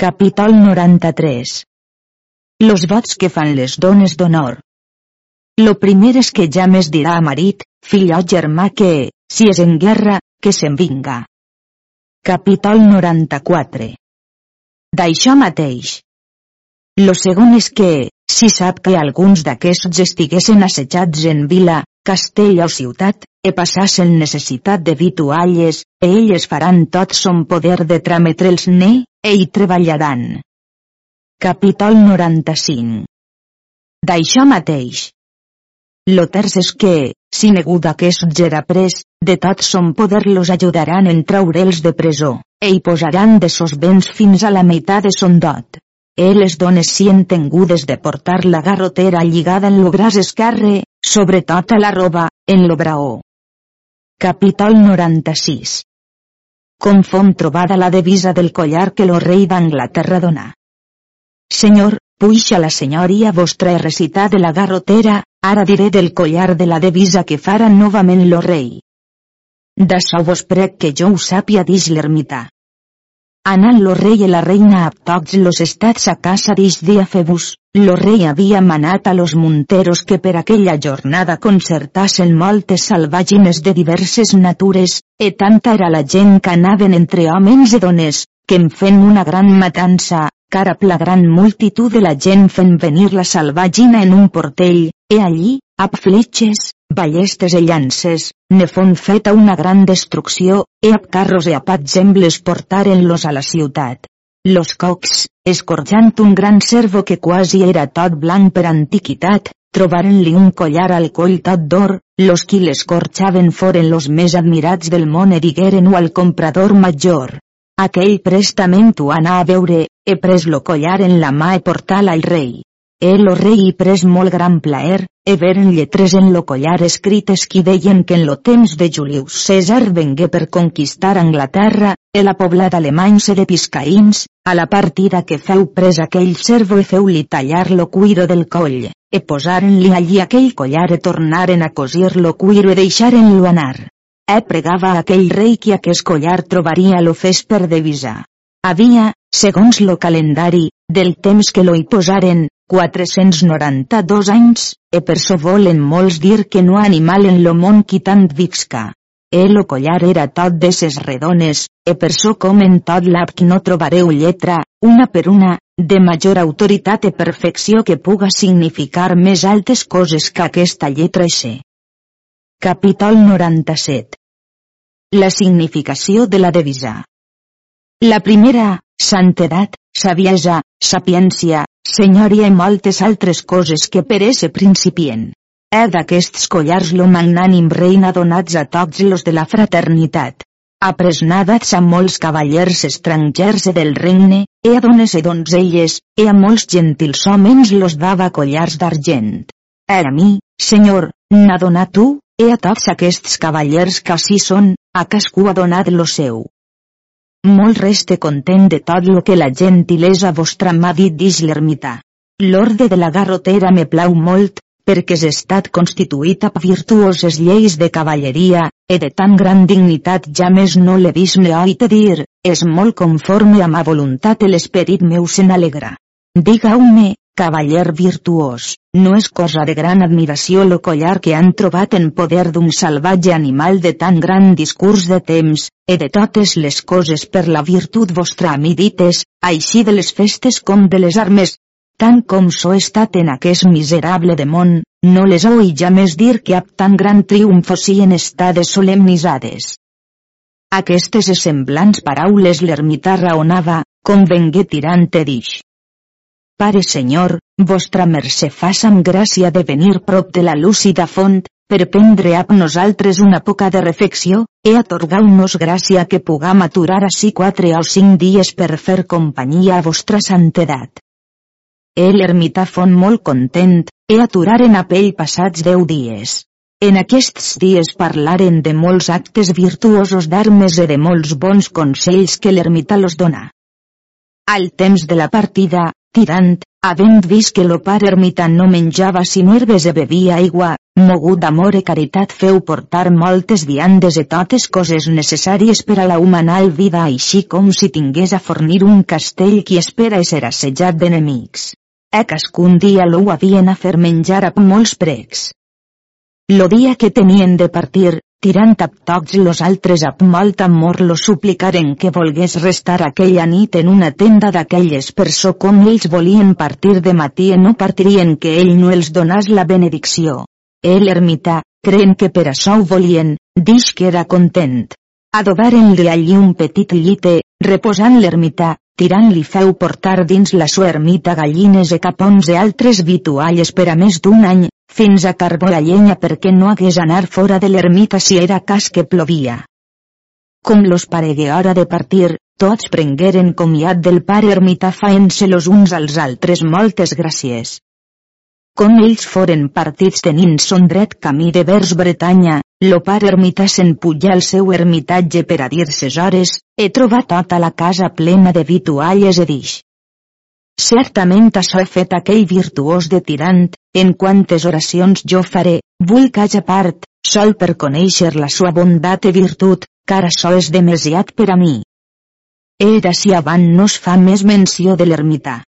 Capítol 93 Los vots que fan les dones d'honor. Lo primer és que ja més dirà a marit, fill o germà que, si és en guerra, que se'n vinga. Capítol 94 D'això mateix. Lo segon és que, si sap que alguns d'aquests estiguessin assetjats en vila, castell o ciutat, e passassen necessitat de vitualles, e elles faran tot son poder de trametre'ls ne, e hi treballaran. Capítol 95 D'això mateix. Lo terç és que, si neguda gera pres, de tot son poder los ajudaran en traure'ls de presó, e hi posaran de sos béns fins a la meitat de son dot. E les dones sien tengudes de portar la garrotera lligada en lo gras esquerre, sobretot a la roba, en lo braó. Capítol 96 com fom trobada la divisa del collar que lo rei d'Anglaterra dona. Senyor, puixa la senyoria vostra e de la garrotera, ara diré del collar de la divisa que farà novament lo rei. D'això vos prec que jo ho sàpia dix l'ermità. Anant lo rei i la reina a tots los estats a casa d'ix dia febus, lo rei havia manat a los munteros que per aquella jornada concertassen moltes salvagines de diverses natures, e tanta era la gent que anaven entre homes i dones, que en fent una gran matança, cara la gran multitud de la gent fent venir la salvagina en un portell, e allí, amb fletxes, ballestes i llances, ne fon feta una gran destrucció, e ab carros e ab exemples portaren-los a la ciutat. Los cocs, escorjant un gran cervo que quasi era tot blanc per antiquitat, trobaren-li un collar al coll tot d'or, los qui l'escorxaven foren los més admirats del món e digueren-ho al comprador major. Aquell prestament ho anà a veure, he pres lo collar en la mà e portal al rei. El o rei hi pres molt gran plaer, e veren lletres en lo collar escrites qui deien que en lo temps de Julius César vengué per conquistar Anglaterra, e la poblada alemany se de piscaïns, a la partida que feu pres aquell servo e feu-li tallar lo cuiro del coll, e posaren-li allí aquell collar e tornaren a cosir lo cuiro e deixaren-lo anar. E pregava a aquell rei que aquest collar trobaria lo fes per devisar. Havia, segons lo calendari, del temps que lo hi posaren, 492 anys, e per so volen molts dir que no animal en lo món qui tant visca. El o collar era tot de ses redones, e per so com en tot l'ap no trobareu lletra, una per una, de major autoritat e perfecció que puga significar més altes coses que aquesta lletra xe. Capítol 97 La significació de la divisa La primera, santedat, saviesa, sapiència, senyoria i moltes altres coses que per ese principient. He d'aquests collars lo magnànim reina donats a tots los de la fraternitat. Apresnadats a molts cavallers estrangers del regne, e a dones e donzelles, e a molts gentils homens los dava collars d'argent. E a mi, senyor, n'ha donat tu, e a tots aquests cavallers que així són, a cascú ha donat lo seu. Molt reste content de tot lo que la gentilesa vostra m'ha dit dix l'ermità. L'orde de la garrotera me plau molt, perquè és estat constituït a virtuoses lleis de cavalleria, e de tan gran dignitat ja més no l'he vist ne oite dir, és molt conforme a ma voluntat l'esperit meu se n'alegra. Diga-ho-me, cavaller virtuós, no és cosa de gran admiració lo collar que han trobat en poder d'un salvatge animal de tan gran discurs de temps, e de totes les coses per la virtut vostra a mi dites, així de les festes com de les armes. Tant com so estat en aquest miserable de món, no les oi ja més dir que ab tan gran triomfo en estades solemnitzades. Aquestes semblants paraules l'ermità raonava, com vengué tirant e dix. Pare Senyor, vostra mercè faça'm gràcia de venir prop de la lúcida font, per prendre a nosaltres una poca de refecció, e atorgau-nos gràcia que pugam aturar així quatre o cinc dies per fer companyia a vostra santedat. El ermità font molt content, e aturaren a pell passats deu dies. En aquests dies parlaren de molts actes virtuosos d'armes i de molts bons consells que l'ermità los dona. Al temps de la partida, Tirant, havent vist que lo pare ermità no menjava sinó herbes e bevia aigua, mogut d'amor e caritat feu portar moltes viandes e totes coses necessàries per a la humanal vida així com si tingués a fornir un castell qui espera ser assetjat d'enemics. E cascun dia lo havien a fer menjar a molts precs. Lo dia que tenien de partir, tirant a tots los altres amb molt amor lo suplicaren que volgués restar aquella nit en una tenda d'aquelles per so com ells volien partir de matí i no partirien que ell no els donàs la benedicció. El ermità, creen que per això ho volien, dix que era content. Adobaren-li allí un petit llite, reposant l'ermità, tirant-li feu portar dins la sua ermita gallines e capons e altres vitualles per a més d'un any, fins a carbó la llenya perquè no hagués anar fora de l'ermita si era cas que plovia. Com los paregué hora de partir, tots prengueren comiat del pare ermita faent-se los uns als altres moltes gràcies. Com ells foren partits tenint son dret camí de vers Bretanya, lo pare ermita se'n puja al seu ermitatge per a dir ses hores, he trobat tota la casa plena de vitualles e dix. Certament això he fet aquell virtuós de tirant, en quantes oracions jo faré, vull haja part, sol per conèixer la sua bondat i virtut, car això és demasiat per a mi. Era si abans no es fa més menció de l'ermità.